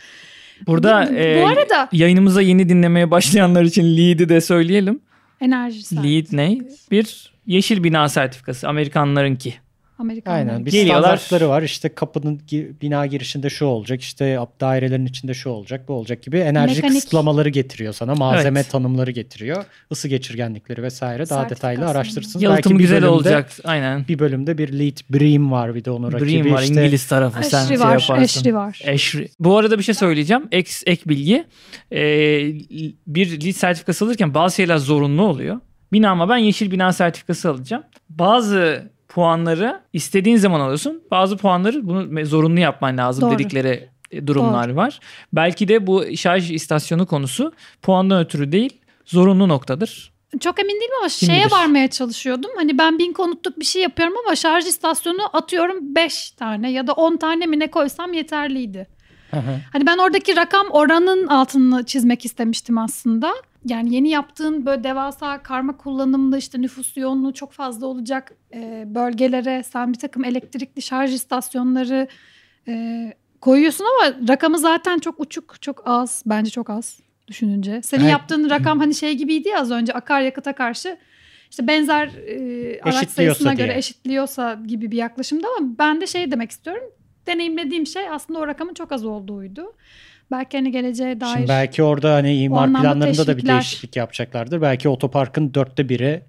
Burada bu, e, bu arada yayınımıza yeni dinlemeye başlayanlar için lead'i de söyleyelim. enerji Lead ne? Bir yeşil bina sertifikası. Amerikanlarınki. Amerikanlar. Aynen bir Geliyorlar. standartları var işte kapının bina girişinde şu olacak işte dairelerin içinde şu olacak bu olacak gibi enerji Mekanik. kısıtlamaları getiriyor sana malzeme Evet. tanımları getiriyor ısı geçirgenlikleri vesaire daha detaylı araştırsınız. Yalıtım Belki güzel bölümde- olacak. Aynen. Bir bölümde bir lead Bream var bir de onun rakibi Dream var işte İngiliz tarafı. Sen Eşri şey var, yaparsın. eşri var. Eşri. Bu arada bir şey söyleyeceğim. Ek, ek bilgi. Ee, bir lead sertifikası alırken bazı şeyler zorunlu oluyor. Binama ben yeşil bina sertifikası alacağım. Bazı puanları istediğin zaman alıyorsun. Bazı puanları bunu zorunlu yapman lazım Doğru. dedikleri e, durumlar var. Belki de bu şarj istasyonu konusu puandan ötürü değil zorunlu noktadır. Çok emin değilim ama Kim şeye bilir? varmaya çalışıyordum. Hani ben bin konutluk bir şey yapıyorum ama şarj istasyonu atıyorum 5 tane ya da 10 tane mi ne koysam yeterliydi. Hı hı. Hani ben oradaki rakam oranın altını çizmek istemiştim aslında. Yani yeni yaptığın böyle devasa karma kullanımlı işte nüfus yoğunluğu çok fazla olacak e, bölgelere sen bir takım elektrikli şarj istasyonları e, koyuyorsun ama rakamı zaten çok uçuk, çok az. Bence çok az düşününce. Senin Evet. yaptığın rakam hani şey gibiydi ya az önce akaryakıta karşı işte benzer e, araç sayısına diye. göre eşitliyorsa gibi bir yaklaşımda ama ben de şey demek istiyorum. Deneyimlediğim şey aslında o rakamın çok az olduğuydu. Belki hani geleceğe dair. Şimdi belki orada hani imar planlarında da bir değişiklik yapacaklardır. Belki otoparkın dörtte biri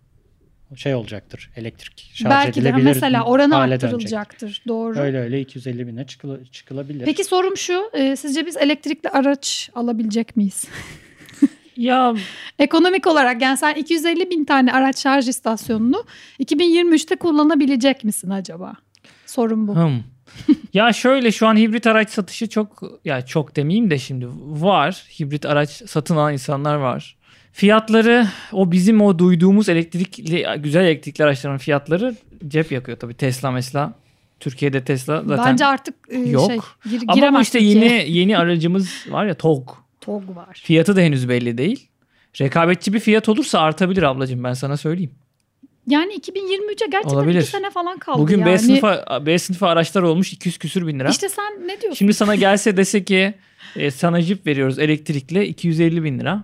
şey olacaktır elektrik şarj Belki de mesela oranı hale dönecek. arttırılacaktır. Doğru. Öyle öyle 250 bine çıkıla- çıkılabilir. Peki sorum şu. e, sizce biz elektrikli araç alabilecek miyiz? Ya Ekonomik olarak yani sen 250 bin tane araç şarj istasyonunu 2023'te kullanabilecek misin acaba? Sorum bu. hım. Ya şöyle şu an hibrit araç satışı çok ya çok demeyeyim de şimdi var. Hibrit araç satın alan insanlar var. Fiyatları o bizim o duyduğumuz elektrikli güzel elektrikli araçların fiyatları cep yakıyor tabii Tesla mesela. Türkiye'de Tesla zaten Bence artık e, yok. şey gir, Ama bu işte yeni yeni aracımız var ya TOG. TOG var. Fiyatı da henüz belli değil. Rekabetçi bir fiyat olursa artabilir ablacığım ben sana söyleyeyim. Yani 2023'e gerçekten Olabilir. 2 sene falan kaldı Bugün yani. B sınıfı B sınıfı araçlar olmuş 200 küsür bin lira. İşte sen ne diyorsun? Şimdi sana gelse dese ki e, sana jip veriyoruz elektrikli 250 bin lira.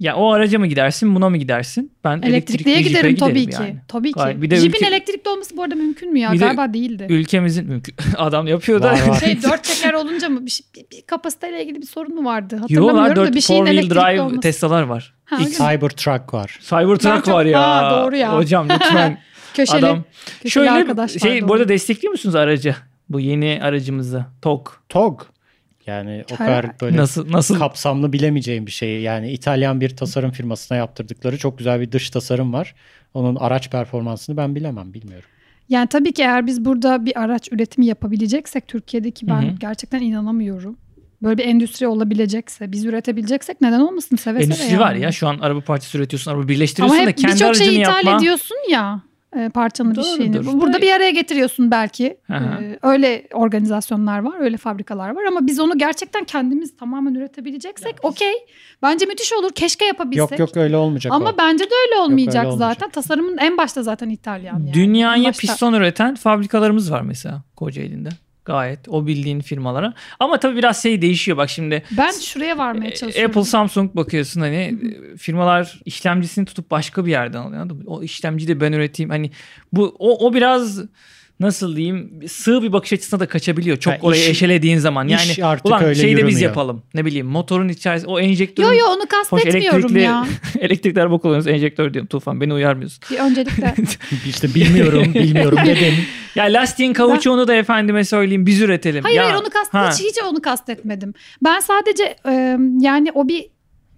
Ya o araca mı gidersin buna mı gidersin? Ben Elektrikliye elektrikli giderim tabii ki. yani. Tabii ki. Gayet- bir de Jeep'in ülke- elektrikli olması bu arada mümkün mü ya? Bir de Galiba değildi. Ülkemizin mümkün adam yapıyor da. Var, var. Şey dört teker olunca mı bir, şey- bir, bir kapasiteyle ilgili bir sorun mu vardı? Yo Hatırlamıyorum var da 4 bir şeyin four wheel elektrikli drive olması. Tesla'lar var. Ha, mi? Cybertruck var. Cybertruck çok- var ya. Aa, doğru ya. Hocam lütfen Köşeli, adam. köşeli Şöyle arkadaş şey vardı bu arada destekliyor musunuz aracı? Bu yeni aracımızı. TOG. TOG. Yani o kadar böyle Nasıl nasıl kapsamlı bilemeyeceğim bir şey. Yani İtalyan bir tasarım firmasına yaptırdıkları çok güzel bir dış tasarım var. Onun araç performansını ben bilemem, bilmiyorum. Yani tabii ki eğer biz burada bir araç üretimi yapabileceksek Türkiye'deki ben Hı hı. gerçekten inanamıyorum. Böyle bir endüstri olabilecekse, biz üretebileceksek neden olmasın seve seve Endüstri yani. var ya şu an araba parçası üretiyorsun, araba birleştiriyorsun Ama da hep kendi birçok aracını şeyi ithal yapma. ediyorsun ya e, parçanın bir Doğrudur. şeyini. Da- Burada bir araya getiriyorsun belki. Hı hı. E, öyle organizasyonlar var, öyle fabrikalar var ama biz onu gerçekten kendimiz tamamen üretebileceksek okey. Bence müthiş olur. Keşke yapabilsek. Yok yok öyle olmayacak Ama o. bence de öyle olmayacak, öyle olmayacak. zaten. Tasarımın en başta zaten İtalyan yani. Dünyaya başta. piston üreten fabrikalarımız var mesela Kocaeli'nde. Gayet o bildiğin firmalara. Ama tabii biraz şey değişiyor bak şimdi. Ben şuraya varmaya e, çalışıyorum. Apple, Samsung bakıyorsun hani e, firmalar işlemcisini tutup başka bir yerden alıyor. O işlemciyi de ben üreteyim. Hani bu o, o biraz nasıl diyeyim sığ bir bakış açısına da kaçabiliyor. Çok Ha, orayı iş- eşelediğin zaman. Yani iş artık ulan öyle şeyi de biz yapalım. Ne bileyim motorun içerisinde o enjektörün Yo yo onu kastetmiyorum elektrikli, ya. elektrikli araba kullanıyoruz. Enjektör diyorum. Tufan beni uyarmıyorsun. Bir öncelikle. İşte bilmiyorum bilmiyorum dedim. Ya lastiğin kauçuğunu da efendime söyleyeyim biz üretelim. Hayır ya, hayır onu kast ha. hiç, hiç onu kastetmedim. Ben sadece e, yani o bir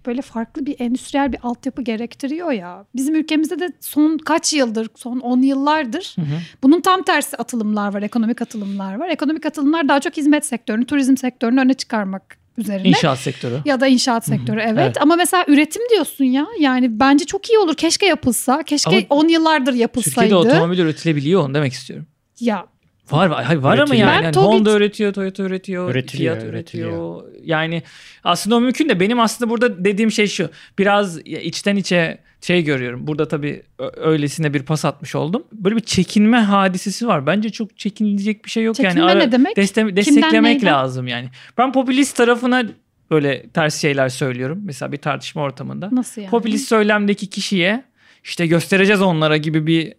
böyle farklı bir endüstriyel bir altyapı gerektiriyor ya. Bizim ülkemizde de son kaç yıldır, son 10 yıllardır Hı hı. bunun tam tersi atılımlar var, ekonomik atılımlar var. Ekonomik atılımlar daha çok hizmet sektörünü, turizm sektörünü öne çıkarmak üzerine. İnşaat sektörü. Ya da inşaat sektörü evet. evet. Ama mesela üretim diyorsun ya. Yani bence çok iyi olur. Keşke yapılsa. Keşke Ama 10 yıllardır yapılsaydı. Türkiye'de otomobil üretilebiliyor onu demek istiyorum. Ya Var var, hayır, var ama yani. Yani Honda üretiyor, Toyota üretiyor, Üretiliyor, Fiat üretiyor. Yani aslında o mümkün de benim aslında burada dediğim şey şu. Biraz içten içe şey görüyorum. Burada tabii öylesine bir pas atmış oldum. Böyle bir çekinme hadisesi var. Bence çok çekinilecek bir şey yok Çekinme yani. ne demek? deste- desteklemek lazım yani. Ben popülist tarafına böyle ters şeyler söylüyorum. Mesela bir tartışma ortamında. nasıl yani? Popülist söylemdeki kişiye işte göstereceğiz onlara gibi bir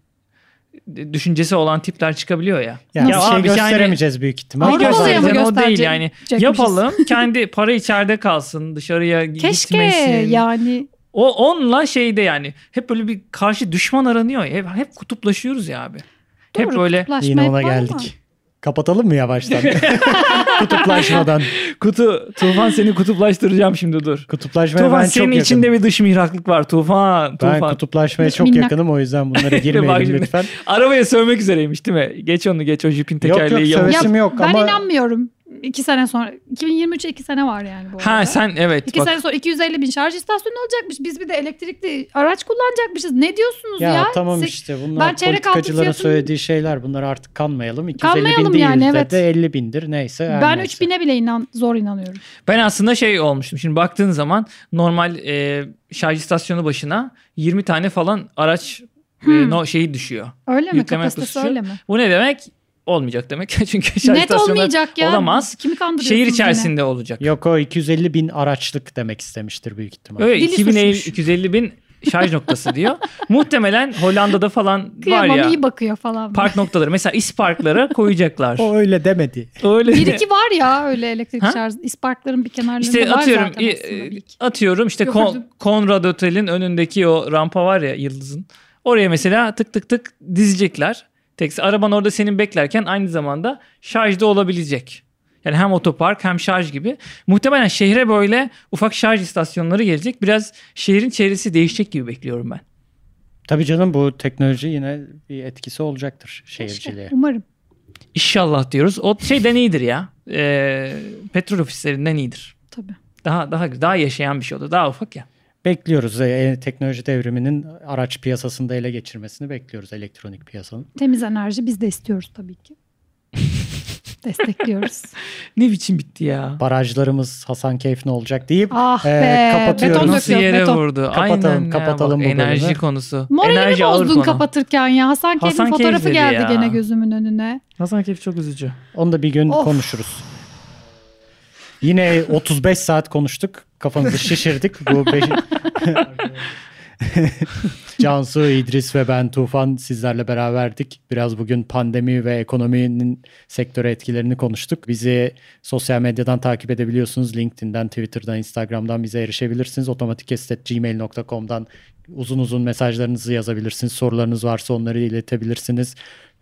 düşüncesi olan tipler çıkabiliyor ya. Yani Ya bir şey abi yani- gösteremeyeceğiz büyük ihtimal. Mı göstereceğin o değil yani. Yapalım kendi para içeride kalsın dışarıya Keşke gitmesin. yani O onunla şeyde yani hep böyle bir karşı düşman aranıyor. Hep, hep kutuplaşıyoruz ya abi. hep doğru, böyle kutuplaşma Yine hep ona var ama. geldik. Kapatalım mı yavaştan? Kutuplaşmadan. kutu Tufan seni kutuplaştıracağım şimdi dur. Kutuplaşmaya Tufan ben senin çok içinde yakınım. bir dış mihraklık var Tufan. Ben Tufan. kutuplaşmaya Bir çok minnak. yakınım o yüzden bunlara girmeyelim lütfen. Arabaya sövmek üzereymiş değil mi? Geç onu geç o jipin Yok, yok, tekerleği yamuk. sövesim Ya yok ben ama inanmıyorum. İki sene sonra. 2023'e iki sene var yani bu arada. Ha sen evet İki bak. sene sonra 250 bin şarj istasyonu olacakmış. Biz bir de elektrikli araç kullanacakmışız. Ne diyorsunuz ya? ya, tamam Sek- işte bunlar Ben çeyrek politikacıların fiyatını- söylediği şeyler. Bunlar artık kanmayalım. 250 Kanmayalım bin değil yani, de evet. de 50 bindir neyse. Ben neyse. 3000'e bile inan zor inanıyorum. Ben aslında şey olmuştum. Şimdi baktığın zaman normal e, şarj istasyonu başına 20 tane falan araç e, Hmm. no şeyi düşüyor. Öyle mi? Yükleme Kapasitesi öyle mi? Bu ne demek? Olmayacak demek. Çünkü şarj Net olmayacak ya. olamaz. Kimi kandırıyorsunuz şehir yine? içerisinde olacak. Yok o 250 bin araçlık demek istemiştir büyük ihtimal. Öyle Dili 2050, suçmuş. 250 bin şarj noktası diyor. Muhtemelen Hollanda'da falan Kıyamam var ya. iyi bakıyor falan. Park noktaları. Mesela isparklara koyacaklar. O öyle demedi. Öyle Bir iki var ya öyle elektrik Ha? şarj isparkların bir kenarlarında İşte var atıyorum zaten aslında atıyorum işte Kon-. Konrad Otel'in önündeki o rampa var ya Yıldız'ın. Oraya mesela tık tık tık dizecekler. Tek araban orada senin beklerken aynı zamanda şarjda olabilecek. Yani hem otopark hem şarj gibi. Muhtemelen şehre böyle ufak şarj istasyonları gelecek. Biraz şehrin çevresi değişecek gibi bekliyorum ben. Tabii canım bu teknoloji yine bir etkisi olacaktır şehirciliğe. Keşke, umarım. İnşallah diyoruz. O şeyden iyidir ya. Ee, petrol ofislerinden iyidir. Tabii. Daha daha daha yaşayan bir şey oldu. Daha ufak ya. Bekliyoruz. E, teknoloji devriminin araç piyasasında ele geçirmesini bekliyoruz elektronik piyasanın. Temiz enerji biz de istiyoruz tabii ki. Destekliyoruz. Ne biçim bitti ya. Barajlarımız Hasan Keyf ne olacak deyip Ah Ee, be. kapatıyoruz. Beton Nasıl yere beton. vurdu? Kapatalım, Aynen ya, kapatalım bak, bu Enerji bölümü. konusu. Moralimi enerji bozdun konu. kapatırken ya. Hasan Keyf'in Hasan Keyf fotoğrafı dedi geldi ya. gene gözümün önüne. Hasan Keyf çok üzücü. Onu da bir gün Of. konuşuruz. Yine 35 saat konuştuk. Kafamızı şişirdik. Bu beş... Cansu, İdris ve ben Tufan sizlerle beraberdik. Biraz bugün pandemi ve ekonominin sektöre etkilerini konuştuk. Bizi sosyal medyadan takip edebiliyorsunuz. LinkedIn'den, Twitter'dan, Instagram'dan bize erişebilirsiniz. otomatikestet.gmail.com'dan uzun uzun mesajlarınızı yazabilirsiniz. Sorularınız varsa onları iletebilirsiniz.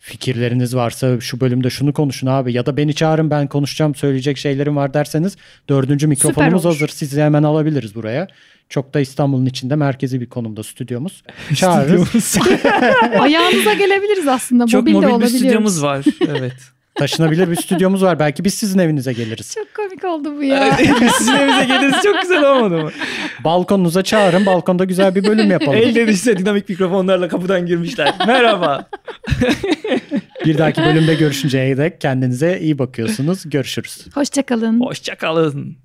Fikirleriniz varsa şu bölümde şunu konuşun abi ya da beni çağırın ben konuşacağım söyleyecek şeylerim var derseniz dördüncü mikrofonumuz hazır. Sizi hemen alabiliriz buraya. Çok da İstanbul'un içinde merkezi bir konumda stüdyomuz. Çağırırız. Ayağınıza gelebiliriz aslında. çok mobil de mobil bir stüdyomuz var. Evet. Taşınabilir bir stüdyomuz var. Belki biz sizin evinize geliriz. Çok komik oldu bu ya. Sizin evinize geliriz çok güzel olmadı mı? Balkonunuza çağırın. Balkonda güzel bir bölüm yapalım. Elde dişse dinamik mikrofonlarla kapıdan girmişler. Merhaba. Bir dahaki bölümde görüşünceye dek kendinize iyi bakıyorsunuz. Görüşürüz. Hoşçakalın. Hoşçakalın.